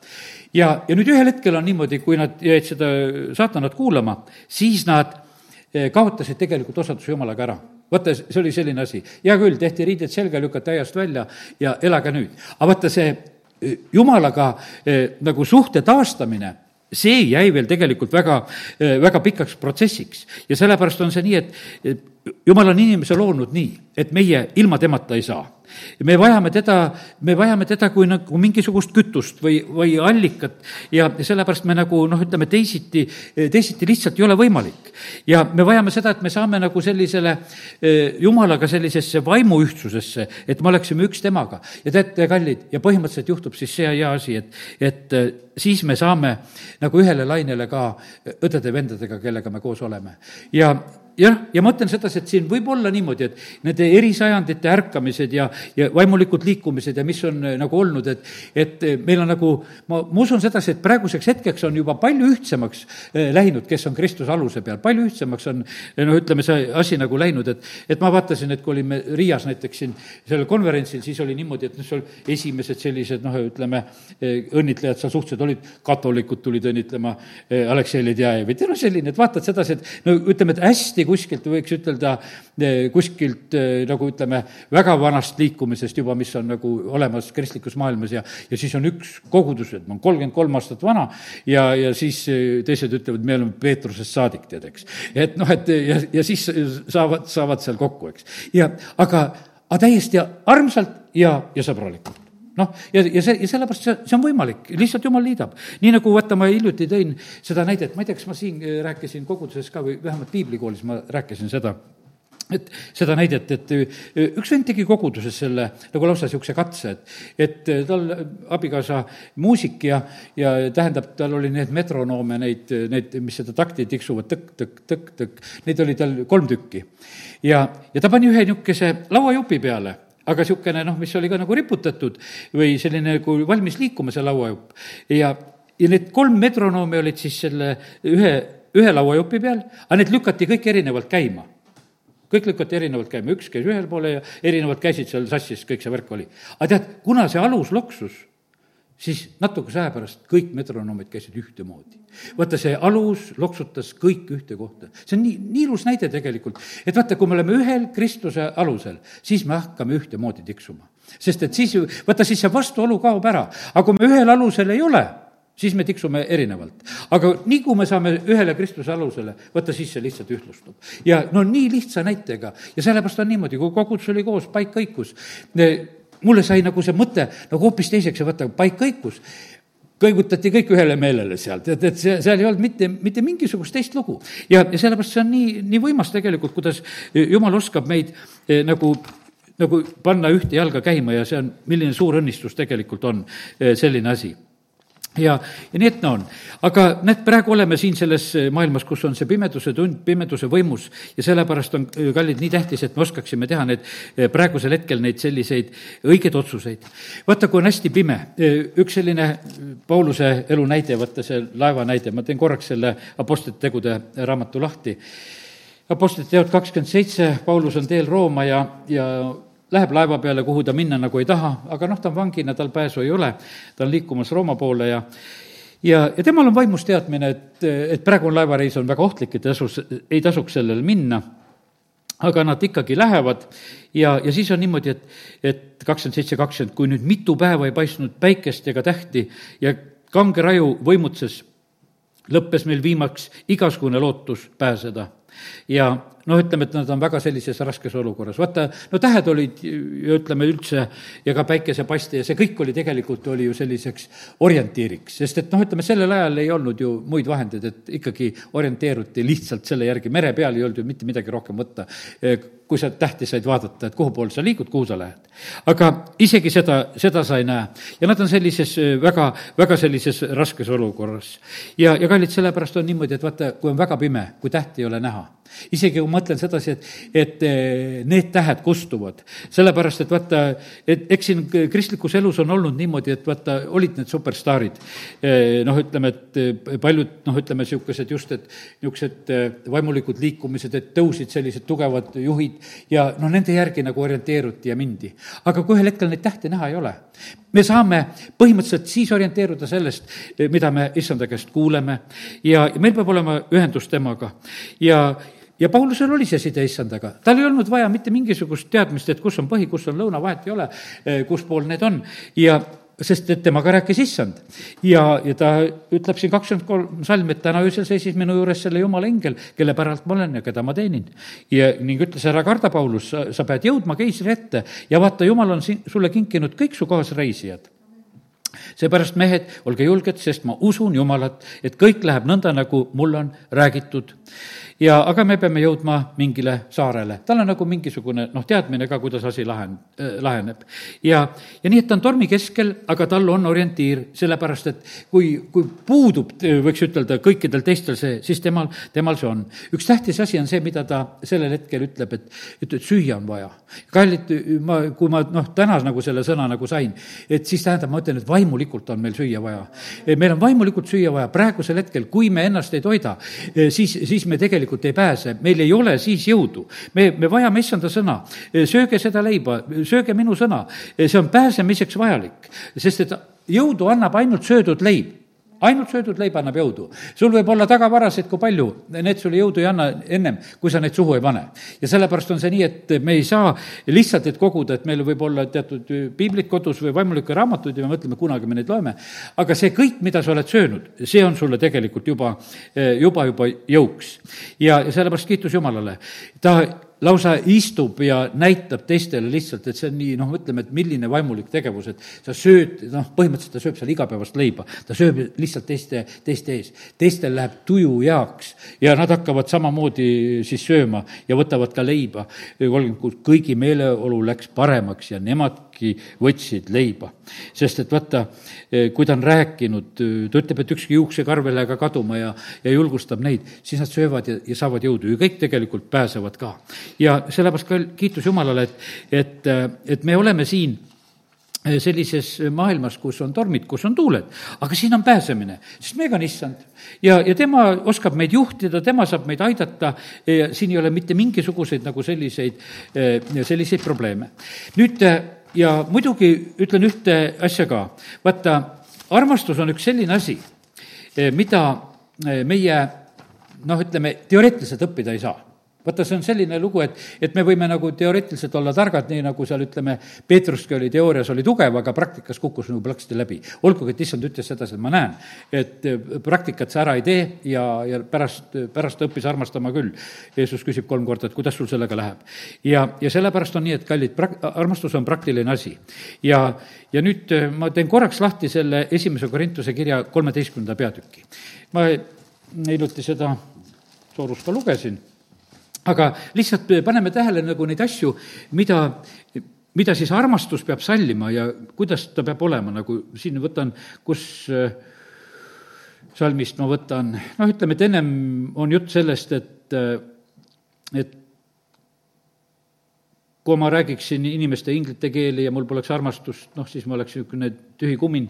ja, ja nüüd ühel hetkel on niimoodi, kui nad jäid seda saatanat kuulama, siis nad eh, kaotasid tegelikult osaduse jumalaga ära. Vaata, see oli selline asi, hea küll, tehti riided selga, lükati aiast välja ja elage nüüd. aga vaata, see eh, jumalaga eh, nagu suhte taastamine, see jäi veel tegelikult väga, väga pikaks protsessiks. Ja sellepärast on see nii, et jumal on inimese loonud nii, et meie ilma temata ei saa me vajame teda, me vajame teda kui nagu mingisugust kütust või, või allikat ja sellepärast me nagu noh, ütleme teisiti, teisiti lihtsalt ei ole võimalik. ja me vajame seda, et me saame nagu sellisele eh, jumalaga sellisesse vaimuühtsusesse, et me oleksime üks temaga. ja teate, kallid, ja põhimõtteliselt juhtub siis see hea asi, et, et eh, siis me saame nagu ühele lainele ka õdede-vendadega, kellega me koos oleme. ja jah, ja ma ütlen sedasi, et siin võib olla niimoodi, et nende erisajandite ärkamised ja, ja vaimulikud liikumised ja mis on eh, nagu olnud, et, et eh, meil on nagu, ma, ma usun sedasi, et praeguseks hetkeks on juba palju ühtsemaks eh, läinud, kes on Kristuse aluse peal, palju ühtsemaks on noh, ütleme, see asi nagu läinud, et, et ma vaatasin, et kui olime Riias näiteks siin sellel konverentsil, siis oli niimoodi, et noh, seal esimesed sellised noh, ütleme, õnnitlejad seal suhteliselt olid, katolikud tulid õnnitlema Aleksei Ledjajevit ja noh, selline, et vaatad sedasi, et no ütleme, et hästi kuskilt võiks ütelda, eh, kuskilt eh, nagu ütleme, väga vanast liikumisest juba, mis on nagu olemas kristlikus maailmas ja, ja siis on üks kogudus, et ma olen kolmkümmend kolm aastat vana ja, ja siis eh, teised ütlevad, me oleme Peetrusest saadik, tead, eks. et noh, et ja, ja siis saavad, saavad seal kokku, eks. ja aga, aga täiesti armsalt ja, ja sõbralikult noh, ja, ja see, ja sellepärast see, see on võimalik, lihtsalt jumal liidab. nii nagu vaata, ma hiljuti tõin seda näidet, ma ei tea, kas ma siin äh, rääkisin koguduses ka või vähemalt piiblikoolis ma rääkisin seda, et seda näidet, et äh, üks vend tegi koguduses selle nagu lausa niisuguse katse, et, et äh, tal abikaasa muusik ja, ja tähendab, tal oli need metronoome, neid, neid, mis seda takti tiksuvad tõkk, tõkk, tõkk, tõkk, neid oli tal kolm tükki. ja, ja ta pani ühe niisuguse lauajupi peale aga niisugune noh, mis oli ka nagu riputatud või selline nagu valmis liikuma, see lauajupp. ja, ja need kolm metronoomi olid siis selle ühe, ühe lauajupi peal, aga need lükati kõik erinevalt käima kõik lükati erinevalt käima, üks käis ühel poole ja erinevalt käisid seal sassis, kõik see värk oli. aga tead, kuna see alus loksus, siis natukese aja pärast kõik metronoomid käisid ühtemoodi. vaata, see alus loksutas kõik ühte kohta. see on nii, nii ilus näide tegelikult, et vaata, kui me oleme ühel Kristuse alusel, siis me hakkame ühtemoodi tiksuma. sest et siis ju, vaata, siis see vastuolu kaob ära, aga kui me ühel alusel ei ole, siis me tiksume erinevalt. aga nii, kui me saame ühele Kristuse alusele, vaata siis see lihtsalt ühtlustub. ja no nii lihtsa näitega ja sellepärast on niimoodi, kui kogudus oli koos, paik kõikus, mulle sai nagu see mõte nagu hoopis teiseks ja vaata, paik kõikus. Kõigutati kõik ühele meelele sealt, et, et see, seal ei olnud mitte, mitte mingisugust teist lugu. ja, ja sellepärast see on nii, nii võimas tegelikult, kuidas jumal oskab meid eh, nagu nagu panna ühte jalga käima ja see on, milline suur õnnistus tegelikult on eh, selline asi ja, ja nii, et no on. aga näed, praegu oleme siin selles eh, maailmas, kus on see pimeduse tund, pimeduse võimus ja sellepärast on, eh, kallid, nii tähtis, et me oskaksime teha need eh, praegusel hetkel neid selliseid õigeid otsuseid. vaata, kui on hästi pime, üks selline Pauluse elu näide, vaata see laeva näide, ma teen korraks selle Apostlite tegude raamatu lahti. Apostlite teod kakskümmend seitse, Paulus on teel Rooma ja, ja läheb laeva peale, kuhu ta minna nagu ei taha, aga noh, ta on vangina, tal pääsu ei ole, ta on liikumas Rooma poole ja ja, ja temal on vaimus teadmine, et, et praegu on laevareis on väga ohtlik, et tasus, ei tasuks sellel minna, aga nad ikkagi lähevad ja, ja siis on niimoodi, et, et kakskümmend seitse, kakskümmend, kui nüüd mitu päeva ei paistnud päikest ega tähti ja kange raju võimutses, lõppes meil viimaks igasugune lootus pääseda. ja noh, ütleme, et nad on väga sellises raskes olukorras, vaata, no tähed olid ja ütleme üldse ja ka päikesepaiste ja see kõik oli tegelikult, oli ju selliseks orientiiriks, sest et noh, ütleme sellel ajal ei olnud ju muid vahendeid, et ikkagi orienteeruti lihtsalt selle järgi, mere peal ei olnud ju mitte midagi rohkem võtta kui sa tähti said vaadata, et kuhu poole sa liigud, kuhu sa lähed. aga isegi seda, seda sa ei näe. ja nad on sellises äh, väga, väga sellises raskes olukorras. ja, ja kallid, sellepärast on niimoodi, et vaata, kui on väga pime, kui tähti ei ole näha, isegi kui mõtlen sedasi, et, et äh, need tähed kustuvad, sellepärast et vaata, et eks siin kristlikus elus on olnud niimoodi, et vaata, olid need superstaarid. Äh, noh, ütleme, et paljud noh, ütleme niisugused just, et niisugused vaimulikud liikumised, et tõusid sellised tugevad juhid, ja noh, nende järgi nagu orienteeruti ja mindi. aga kui ühel hetkel neid tähti näha ei ole, me saame põhimõtteliselt siis orienteeruda sellest, mida me issanda käest kuuleme ja meil peab olema ühendus temaga ja, ja Paulusel oli see side issandaga, tal ei olnud vaja mitte mingisugust teadmist, et kus on põhi, kus on lõuna, vahet ei ole, kus pool need on ja sest et temaga rääkis issand. ja, ja ta ütleb siin kakskümmend kolm salm, et täna öösel seisis minu juures selle jumala ingel, kelle päralt ma olen ja keda ma teenin. ja ning ütles, ära karda, Paulus, sa, sa pead jõudma keisri ette ja vaata, jumal on siin sulle kinkinud kõik su kaasreisijad seepärast, mehed, olge julged, sest ma usun Jumalat, et kõik läheb nõnda, nagu mulle on räägitud ja aga me peame jõudma mingile saarele. tal on nagu mingisugune noh, teadmine ka, kuidas asi lahen- äh,, laheneb. ja, ja nii, et ta on tormi keskel, aga tal on orientiir, sellepärast et kui, kui puudub, võiks ütelda, kõikidel teistel see, siis temal, temal see on. üks tähtis asi on see, mida ta sellel hetkel ütleb, et, et, et süüa on vaja. kallid, ma, kui ma noh, täna nagu selle sõna nagu sain, et siis tähendab, ma ütlen, et vaimulikult on meil süüa vaja. meil on vaimulikult süüa vaja, praegusel hetkel, kui me ennast ei toida, siis, siis me tegelikult tegelikult ei pääse, meil ei ole siis jõudu. me, me vajame issanda sõna, sööge seda leiba, sööge minu sõna, see on pääsemiseks vajalik, sest et jõudu annab ainult söödud leib ainult söödud leib annab jõudu. sul võib olla tagavarasid kui palju, need sulle jõudu ei anna ennem, kui sa neid suhu ei pane. ja sellepärast on see nii, et me ei saa lihtsalt neid koguda, et meil võib olla teatud piiblid kodus või vaimulikke raamatuid ja me mõtleme, kunagi me neid loeme, aga see kõik, mida sa oled söönud, see on sulle tegelikult juba, juba, juba jõuks. ja, ja sellepärast kiitus Jumalale. ta lausa istub ja näitab teistele lihtsalt, et see on nii, noh, ütleme, et milline vaimulik tegevus, et sa sööd, noh, põhimõtteliselt ta sööb seal igapäevast leiba, ta sööb lihtsalt teiste, teiste ees. teistel läheb tuju heaks ja nad hakkavad samamoodi siis sööma ja võtavad ka leiba. kolmkümmend kuus, kõigi meeleolu läks paremaks ja nemadki võtsid leiba. sest et vaata, kui ta on rääkinud, ta ütleb, et ükski juuksekarv ei lähe ka kaduma ja, ja julgustab neid, siis nad söövad ja, ja saavad jõudu ja kõik tegelikult pääsevad ka ja sellepärast ka kiitus Jumalale, et, et, et me oleme siin sellises maailmas, kus on tormid, kus on tuuled, aga siin on pääsemine, sest meiega on issand. ja, ja tema oskab meid juhtida, tema saab meid aidata siin ei ole mitte mingisuguseid nagu selliseid, selliseid probleeme. nüüd ja muidugi ütlen ühte asja ka, vaata, armastus on üks selline asi, mida meie noh, ütleme, teoreetiliselt õppida ei saa vaata, see on selline lugu, et, et me võime nagu teoreetiliselt olla targad, nii nagu seal ütleme, Peetruski oli teoorias oli tugev, aga praktikas kukkus nagu plaksti läbi. olgugi, et issand ütles sedasi, et ma näen, et eh, praktikat sa ära ei tee ja, ja pärast, pärast ta õppis armastama küll. Jeesus küsib kolm korda, et kuidas sul sellega läheb. ja, ja sellepärast on nii, et kallid, prak-, armastus on praktiline asi. ja, ja nüüd eh, ma teen korraks lahti selle esimese Korintuse kirja kolmeteistkümnenda peatüki. ma hiljuti seda soorust ka lugesin aga lihtsalt paneme tähele nagu neid asju, mida, mida siis armastus peab sallima ja kuidas ta peab olema, nagu siin võtan, kus äh, salmist ma võtan, noh, ütleme, et ennem on jutt sellest, et, äh, et kui ma räägiksin inimeste inglite keeli ja mul poleks armastust, noh, siis ma oleks niisugune tühi kumin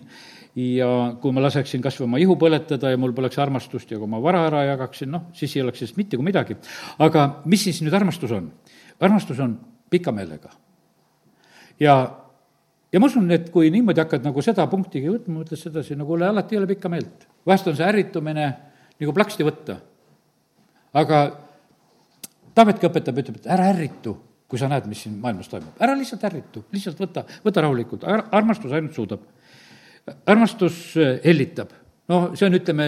ja kui ma laseksin kas või oma ihu põletada ja mul poleks armastust ja kui ma vara ära jagaksin, noh, siis ei oleks sellest mitte kui midagi. aga mis siis nüüd armastus on? armastus on pika meelega. ja, ja ma usun, et kui niimoodi hakkad nagu seda punktigi võtma, mõtled sedasi, no kuule, alati ei ole pikka meelt. vahest on see ärritumine nagu plaksti võtta. aga Taavetki õpetab, ütleb, et ära ärritu, kui sa näed, mis siin maailmas toimub. ära lihtsalt ärritu, lihtsalt võta, võta rahulikult, armastus ainult suudab armastus äh, hellitab, noh, see on, ütleme,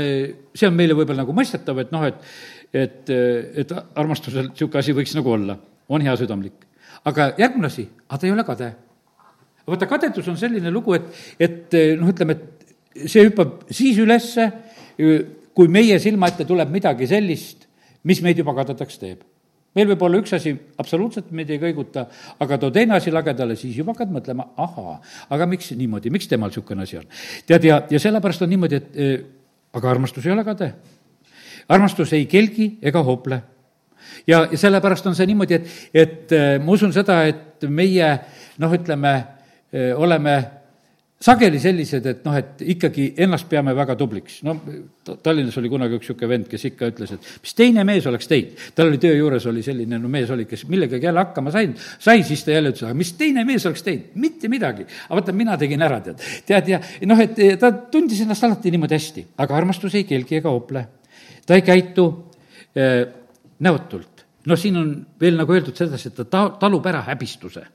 see on meile võib-olla nagu mõistetav, et noh, et et, et armastusel niisugune asi võiks nagu olla, on heasüdamlik. aga järgmine asi, aga ta ei ole kade. vaata, kadedus on selline lugu, et, et noh, ütleme, et see hüppab siis ülesse, kui meie silma ette tuleb midagi sellist, mis meid juba kadedaks teeb meil võib olla üks asi, absoluutselt meid ei kõiguta, aga too teine asi lagedale, siis juba hakkad mõtlema, ahaa, aga miks niimoodi, miks temal niisugune asi on? tead, ja, ja sellepärast on niimoodi, et eh, aga armastus ei ole kade. armastus ei kelgi ega hoople. ja, ja sellepärast on see niimoodi, et, et eh, ma usun seda, et meie noh, ütleme, eh, oleme sageli sellised, et noh, et ikkagi ennast peame väga tubliks. no Tallinnas oli kunagi üks niisugune vend, kes ikka ütles, et mis teine mees oleks teinud. tal oli töö juures oli selline no mees oli, kes millegagi jälle hakkama sain, sai, siis ta jälle ütles, aga mis teine mees oleks teinud, mitte midagi. aga vaata, mina tegin ära, tead. tead, ja noh, et ta tundis ennast alati niimoodi hästi, aga armastus ei kelgi ega hoople. ta ei käitu äh, näotult. no siin on veel nagu öeldud sedasi, et ta ta-, talub ära häbistuse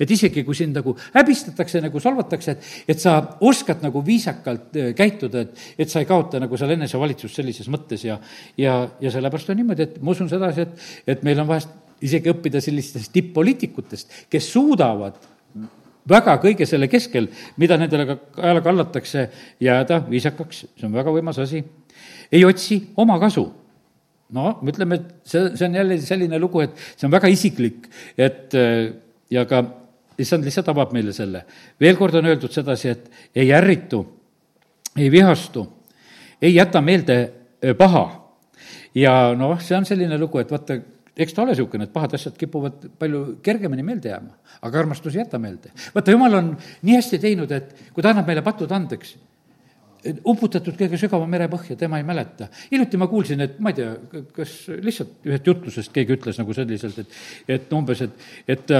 et isegi, kui sind nagu häbistatakse, nagu solvatakse, et, et sa oskad nagu viisakalt äh, käituda, et, et sa ei kaota nagu seal enesevalitsust sellises mõttes ja, ja, ja sellepärast on niimoodi, et ma usun sedasi, et, et meil on vahest isegi õppida sellistest tipp-poliitikutest, kes suudavad väga kõige selle keskel, mida nendele ka kaela kallatakse, jääda viisakaks, see on väga võimas asi. ei otsi oma kasu no ütleme, et see, see on jälle selline lugu, et see on väga isiklik, et äh, ja ka issand lihtsalt avab meile selle. veel kord on öeldud sedasi, et ei ärritu, ei vihastu, ei jäta meelde paha. ja noh, see on selline lugu, et vaata, eks ta ole niisugune, et pahad asjad kipuvad palju kergemini meelde jääma, aga armastus ei jäta meelde. vaata, jumal on nii hästi teinud, et kui ta annab meile patud andeks, uputatud kõige sügava mere põhja, tema ei mäleta. hiljuti ma kuulsin, et ma ei tea, kas lihtsalt ühest jutlusest keegi ütles nagu selliselt, et, et umbes, et, et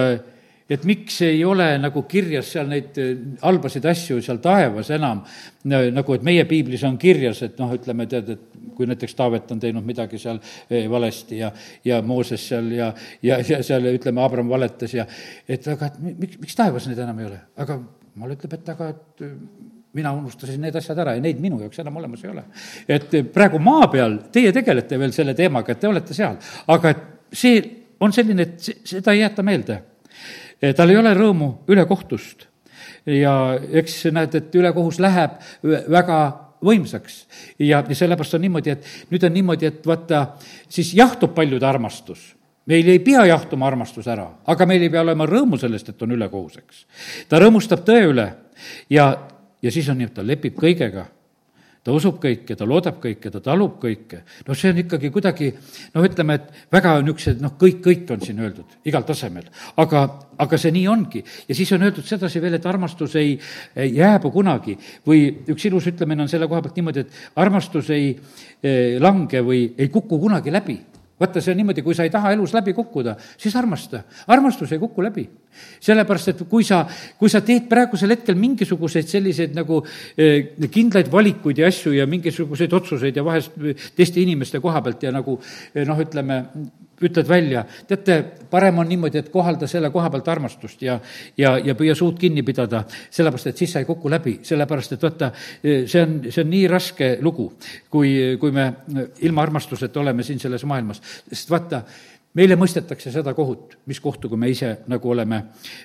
et miks ei ole nagu kirjas seal neid äh, halbasid asju seal taevas enam, nagu et meie piiblis on kirjas, et noh, ütleme, tead, et kui näiteks Taavet on teinud midagi seal äh, valesti ja, ja Mooses seal ja, ja, ja seal ütleme, Abram valetas ja et aga et miks, miks taevas neid enam ei ole? aga jumal ütleb, et aga et äh, mina unustasin need asjad ära ja neid minu jaoks enam olemas ei ole. et praegu maa peal teie tegelete veel selle teemaga, et te olete seal, aga et see on selline, et seda ei jäeta meelde tal ei ole rõõmu ülekohtust. ja eks näed, et ülekohus läheb väga võimsaks ja, ja sellepärast on niimoodi, et nüüd on niimoodi, et vaata, siis jahtub paljude armastus meil ei pea jahtuma armastus ära, aga meil ei pea olema rõõmu sellest, et on ülekohuseks. ta rõõmustab tõe üle ja, ja siis on nii, et ta lepib kõigega ta usub kõike, ta loodab kõike, ta talub kõike. noh, see on ikkagi kuidagi noh, ütleme, et väga niisugused noh, kõik, kõik on siin öeldud igal tasemel. aga, aga see nii ongi. ja siis on öeldud sedasi veel, et armastus ei, ei jääbu kunagi või üks ilus ütlemine on selle koha pealt niimoodi, et armastus ei eh, lange või ei kuku kunagi läbi vaata, see on niimoodi, kui sa ei taha elus läbi kukkuda, siis armasta. armastus ei kuku läbi. Sellepärast, et kui sa, kui sa teed praegusel hetkel mingisuguseid selliseid nagu eh, kindlaid valikuid ja asju ja mingisuguseid otsuseid ja vahest teiste inimeste koha pealt ja nagu eh, noh, ütleme, ütled välja, teate, parem on niimoodi, et kohalda selle koha pealt armastust ja, ja, ja püüa suud kinni pidada, sellepärast et siis sa ei kuku läbi, sellepärast et vaata, see on, see on nii raske lugu, kui, kui me ilma armastuseta oleme siin selles maailmas, sest vaata, meile mõistetakse seda kohut, mis kohtu, kui me ise nagu oleme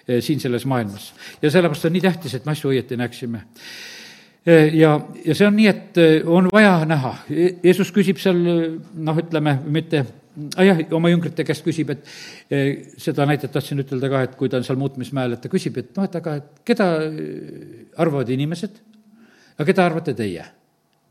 eh, siin selles maailmas. ja sellepärast on nii tähtis, et me asju õieti näeksime eh, ja, ja see on nii, et eh, on vaja näha, Jeesus küsib seal noh, ütleme, mitte ah jah, oma jüngrite käest küsib, et seda näidet tahtsin ütelda ka, et kui ta on seal muutmismäel, et ta küsib, et noh, et aga et keda arvavad inimesed, aga keda arvate teie?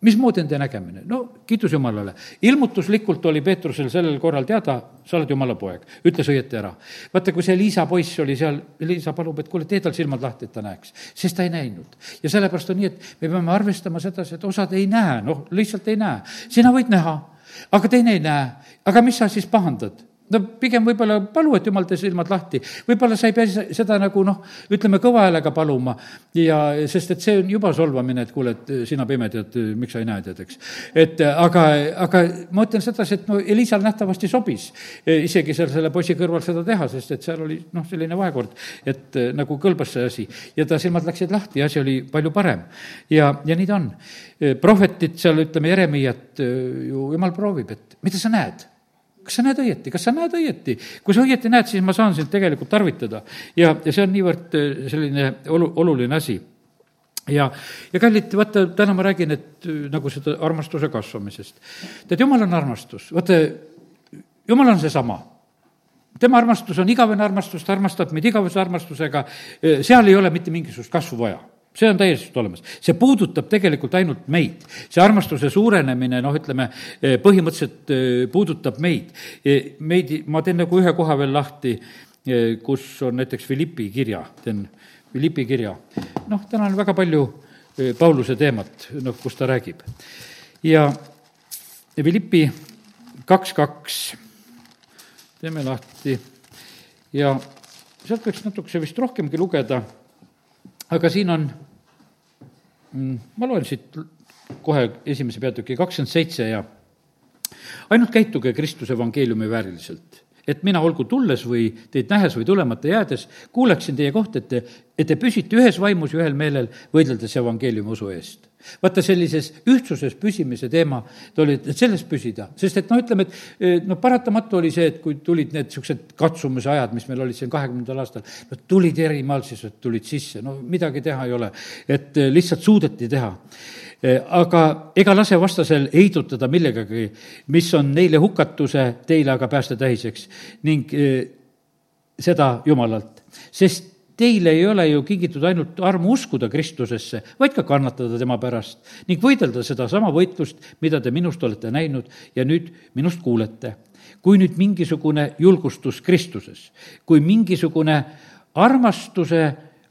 Mismoodi on teie nägemine? no kiitus Jumalale. ilmutuslikult oli Peetrusel sellel korral teada, sa oled Jumala poeg, ütles õieti ära. vaata, kui see Liisa poiss oli seal, Liisa palub, et kuule, tee tal silmad lahti, et ta näeks. sest ta ei näinud. ja sellepärast on nii, et me peame arvestama sedasi, et osad ei näe, noh, lihtsalt ei näe. sina võid näha aga teine ei näe. aga mis sa siis pahandad? No pigem võib-olla palu, et jumal tee silmad lahti. võib-olla sa ei pea seda nagu noh, ütleme kõva häälega paluma ja sest et see on juba solvamine, et kuule, et sina pime tead, miks sa ei näe, tead, eks. et aga, aga ma ütlen sedasi, et no Elisal nähtavasti sobis isegi seal selle poisi kõrval seda teha, sest et seal oli noh, selline vahekord, et nagu kõlbas see asi ja ta silmad läksid lahti ja asi oli palju parem. ja, ja nii ta on. prohvetid seal, ütleme, Jeremiat ju jumal proovib, et mida sa näed kas sa näed õieti, kas sa näed õieti? kui sa õieti näed, siis ma saan sind tegelikult tarvitada. ja, ja see on niivõrd äh, selline olu-, oluline asi. ja, ja kallid, vaata, täna ma räägin, et äh, nagu seda armastuse kasvamisest. tead, jumal on armastus, vaata, jumal on seesama tema armastus on igavene armastus, ta armastab meid igavese armastusega, äh, seal ei ole mitte mingisugust kasvu vaja see on täiesti olemas. see puudutab tegelikult ainult meid. see armastuse suurenemine, noh, ütleme, eh, põhimõtteliselt eh, puudutab meid. Eh, meid, ma teen nagu ühe koha veel lahti, kus on näiteks Philippi kirja, teen Philippi kirja. noh, täna on väga palju Pauluse teemat, noh, kus ta räägib. ja Philippi kaks, kaks, teeme lahti ja sealt võiks natukese vist rohkemgi lugeda aga siin on, mm, ma loen siit kohe esimese peatüki kakskümmend seitse ja ainult käituge Kristuse evangeeliumi vääriliselt et mina olgu tulles või teid nähes või tulemata jäädes, kuuleksin teie kohta, et te, et te püsite ühes vaimus ja ühel meelel, võideldes evangeeliumi usu eest. Vaata, sellises ühtsuses püsimise teema, oli, et selles püsida, sest et noh, ütleme, et noh, paratamatu oli see, et kui tulid need niisugused katsumise ajad, mis meil olid siin kahekümnendal aastal, no tulid erimaalsused, tulid sisse, no midagi teha ei ole, et lihtsalt suudeti teha. Eh, aga ega lase vastasel heidutada millegagi, mis on neile hukatuse, teile aga päästetähiseks. Ning eh, seda Jumalalt, sest teile ei ole ju kingitud ainult armu uskuda Kristusesse, vaid ka kannatada tema pärast ning võidelda sedasama võitlust, mida te minust olete näinud ja nüüd minust kuulete. kui nüüd mingisugune julgustus Kristuses, kui mingisugune armastuse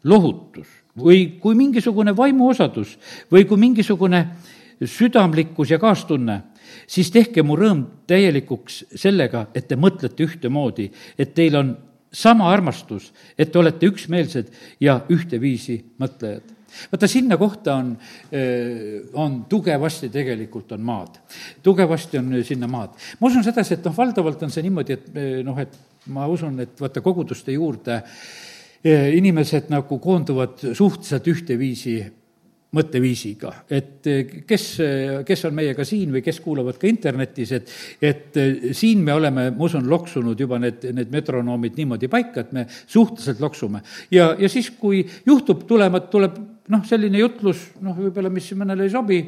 lohutus, või kui mingisugune vaimuosadus või kui mingisugune südamlikkus ja kaastunne, siis tehke mu rõõm täielikuks sellega, et te mõtlete ühtemoodi, et teil on sama armastus, et te olete üksmeelsed ja ühteviisi mõtlejad vaata, sinna kohta on, on tugevasti tegelikult on maad. tugevasti on sinna maad. ma usun sedasi, et noh, valdavalt on see niimoodi, et noh, et ma usun, et vaata, koguduste juurde inimesed nagu koonduvad suhteliselt ühteviisi mõtteviisiga, et eh, kes, kes on meiega siin või kes kuulavad ka internetis, et, et eh, siin me oleme, ma usun, loksunud juba need, need metronoomid niimoodi paika, et me suhteliselt loksume. ja, ja siis, kui juhtub tulema, tuleb noh, selline jutlus, noh, võib-olla mis mõnele ei sobi,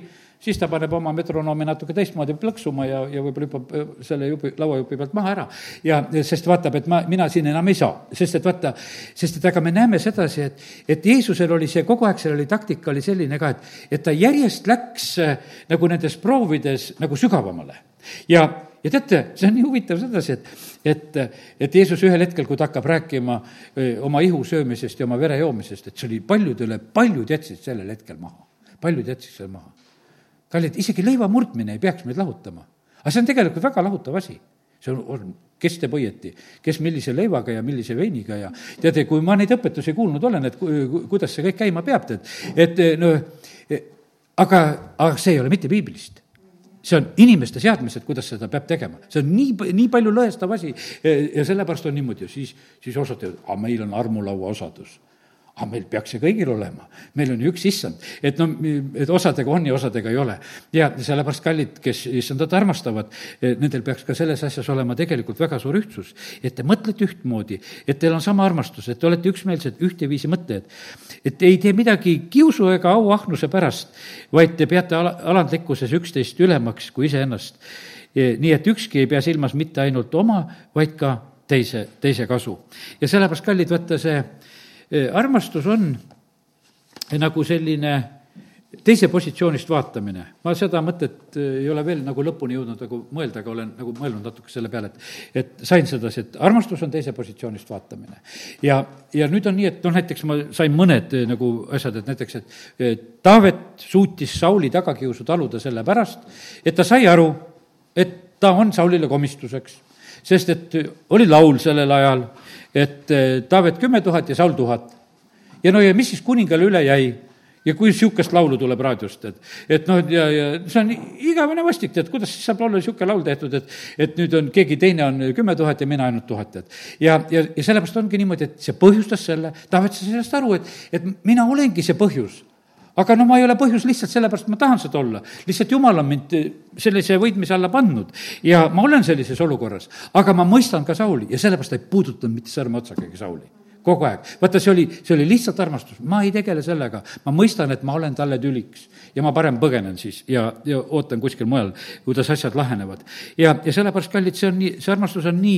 siis ta paneb oma metronoomi natuke teistmoodi plõksuma ja, ja võib-olla hüppab äh, selle jupi, lauajupi pealt maha ära. ja sest vaatab, et ma, mina siin enam ei saa, sest et vaata, sest et aga me näeme sedasi, et, et Jeesusel oli see, kogu aeg seal oli taktika oli selline ka, et, et ta järjest läks äh, nagu nendes proovides nagu sügavamale. ja ja teate, see on nii huvitav sedasi, et, et, et Jeesus ühel hetkel, kui ta hakkab rääkima äh, oma ihu söömisest ja oma vere joomisest, et see oli paljudele, paljud jätsid sellel hetkel maha. paljud jätsid selle maha kallid, isegi leiva murdmine ei peaks meid lahutama. aga see on tegelikult väga lahutav asi. see on, on, kes teeb õieti, kes millise leivaga ja millise veiniga ja teate, kui ma neid õpetusi kuulnud olen, et ku, kuidas see kõik käima peab, tead, et no aga, aga see ei ole mitte piiblist see on inimeste seadmised, kuidas seda peab tegema. see on nii, nii palju lõhestav asi ja sellepärast on niimoodi, siis, siis osad teevad, aga meil on armulaua osadus aga meil peaks see kõigil olema, meil on ju üks issand, et no, et osadega on ja osadega ei ole. ja sellepärast, kallid, kes issandat armastavad, eh, nendel peaks ka selles asjas olema tegelikult väga suur ühtsus. et te mõtlete ühtmoodi, et teil on sama armastus, et te olete üksmeelsed, ühteviisi mõtlejad. et ei tee midagi kiusu ega auahnuse pärast, vaid te peate ala, alandlikkuses üksteist ülemaks kui iseennast. Eh, nii et ükski ei pea silmas mitte ainult oma, vaid ka teise, teise kasu. ja sellepärast, kallid, vaata see armastus on nagu selline teise positsioonist vaatamine. ma seda mõtet ei ole veel nagu lõpuni jõudnud nagu mõelda, aga olen nagu mõelnud natuke selle peale, et et sain sedasi, et armastus on teise positsioonist vaatamine. ja, ja nüüd on nii, et noh, näiteks ma sain mõned nagu asjad, et näiteks, et Taavet suutis Sauli tagakiusu taluda sellepärast, et ta sai aru, et ta on Saulile komistuseks sest et oli laul sellel ajal, et Taavet kümme tuhat ja Saul tuhat. ja no ja mis siis kuningale üle jäi? ja kui niisugust laulu tuleb raadiost, et, et noh, ja, ja see on igavene vastik, tead, kuidas siis saab olla niisugune laul tehtud, et, et nüüd on, keegi teine on kümme tuhat ja mina ainult tuhat, et. ja, ja, ja sellepärast ongi niimoodi, et see põhjustas selle, tahavad sa sellest aru, et, et mina olengi see põhjus aga no ma ei ole põhjus lihtsalt sellepärast, ma tahan seda olla. lihtsalt jumal on mind sellise võitmise alla pannud ja ma olen sellises olukorras. aga ma mõistan ka Sauli ja sellepärast ta ei puudutanud mitte sõrmeotsagagi Sauli kogu aeg. vaata, see oli, see oli lihtsalt armastus, ma ei tegele sellega, ma mõistan, et ma olen talle tüliks ja ma parem põgenen siis ja, ja ootan kuskil mujal, kuidas asjad lahenevad. ja, ja sellepärast, kallid, see on nii, see armastus on nii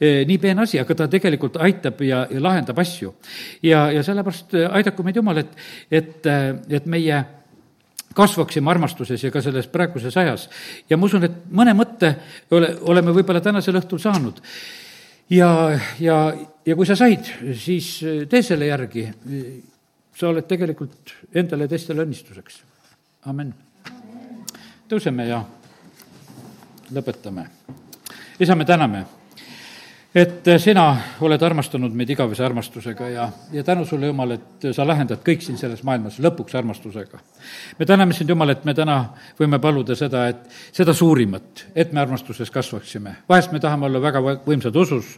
eh,, nii peene asi, aga ta tegelikult aitab ja, ja lahendab asju. ja, ja sellepärast eh, aidaku meid Jumal, et, et, eh, et meie kasvaksime armastuses ja ka selles praeguses ajas. ja ma usun, et mõne mõtte ole, oleme võib-olla tänasel õhtul saanud ja, ja, ja kui sa said, siis tee selle järgi. sa oled tegelikult endale ja teistele õnnistuseks. amin. tõuseme ja lõpetame. isa, me täname et sina oled armastanud meid igavese armastusega ja, ja tänu sulle, Jumal, et sa lahendad kõik siin selles maailmas lõpuks armastusega. me täname sind, Jumal, et me täna võime paluda seda, et seda suurimat, et me armastuses kasvaksime. vahest me tahame olla väga võimsad usus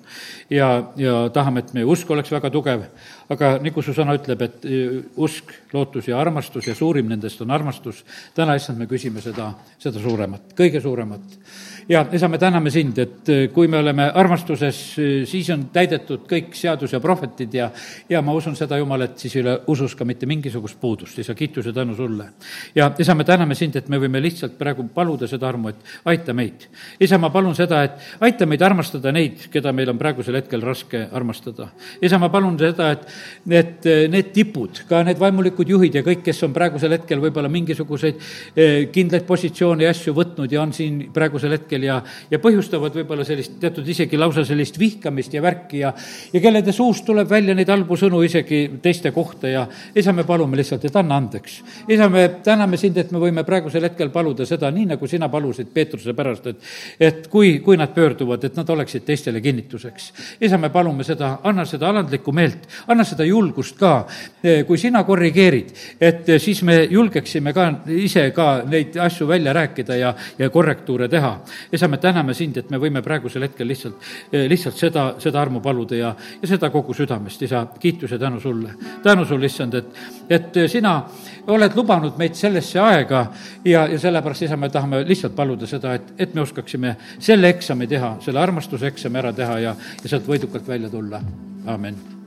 ja, ja tahame, et meie usk oleks väga tugev, aga nagu su sõna ütleb, et usk, lootus ja armastus ja suurim nendest on armastus, täna, issand, me küsime seda, seda suuremat, kõige suuremat ja isa, me täname sind, et äh, kui me oleme armastuses, äh, siis on täidetud kõik seadus ja prohvetid ja, ja ma usun seda, Jumal, et siis ei ole usus ka mitte mingisugust puudust, isa, kiitus ja tänu sulle. ja isa, me täname sind, et me võime lihtsalt praegu paluda seda armu, et aita meid. isa, ma palun seda, et aita meid armastada neid, keda meil on praegusel hetkel raske armastada. isa, ma palun seda, et need, need tipud, ka need vaimulikud juhid ja kõik, kes on praegusel hetkel võib-olla mingisuguseid eh, kindlaid positsioone ja asju võtnud ja on siin praegusel hetkel hetkel ja, ja põhjustavad võib-olla sellist teatud isegi lausa sellist vihkamist ja värki ja, ja kellede suust tuleb välja neid halbu sõnu isegi teiste kohta ja isa, me palume lihtsalt, et anna andeks. isa, me täname sind, et me võime praegusel hetkel paluda seda, nii nagu sina palusid Peetruse pärast, et, et kui, kui nad pöörduvad, et nad oleksid teistele kinnituseks. isa, me palume seda, anna seda alandlikku meelt, anna seda julgust ka, kui sina korrigeerid, et siis me julgeksime ka ise ka neid asju välja rääkida ja, ja korrektuure teha isa, me täname sind, et me võime praegusel hetkel lihtsalt, eh, lihtsalt seda, seda armu paluda ja, ja seda kogu südamest, isa, kiitus ja tänu sulle. tänu sulle, issand, et, et sina oled lubanud meid sellesse aega ja, ja sellepärast, isa, me tahame lihtsalt paluda seda, et, et me oskaksime selle eksami teha, selle armastuse eksami ära teha ja, ja sealt võidukalt välja tulla. amin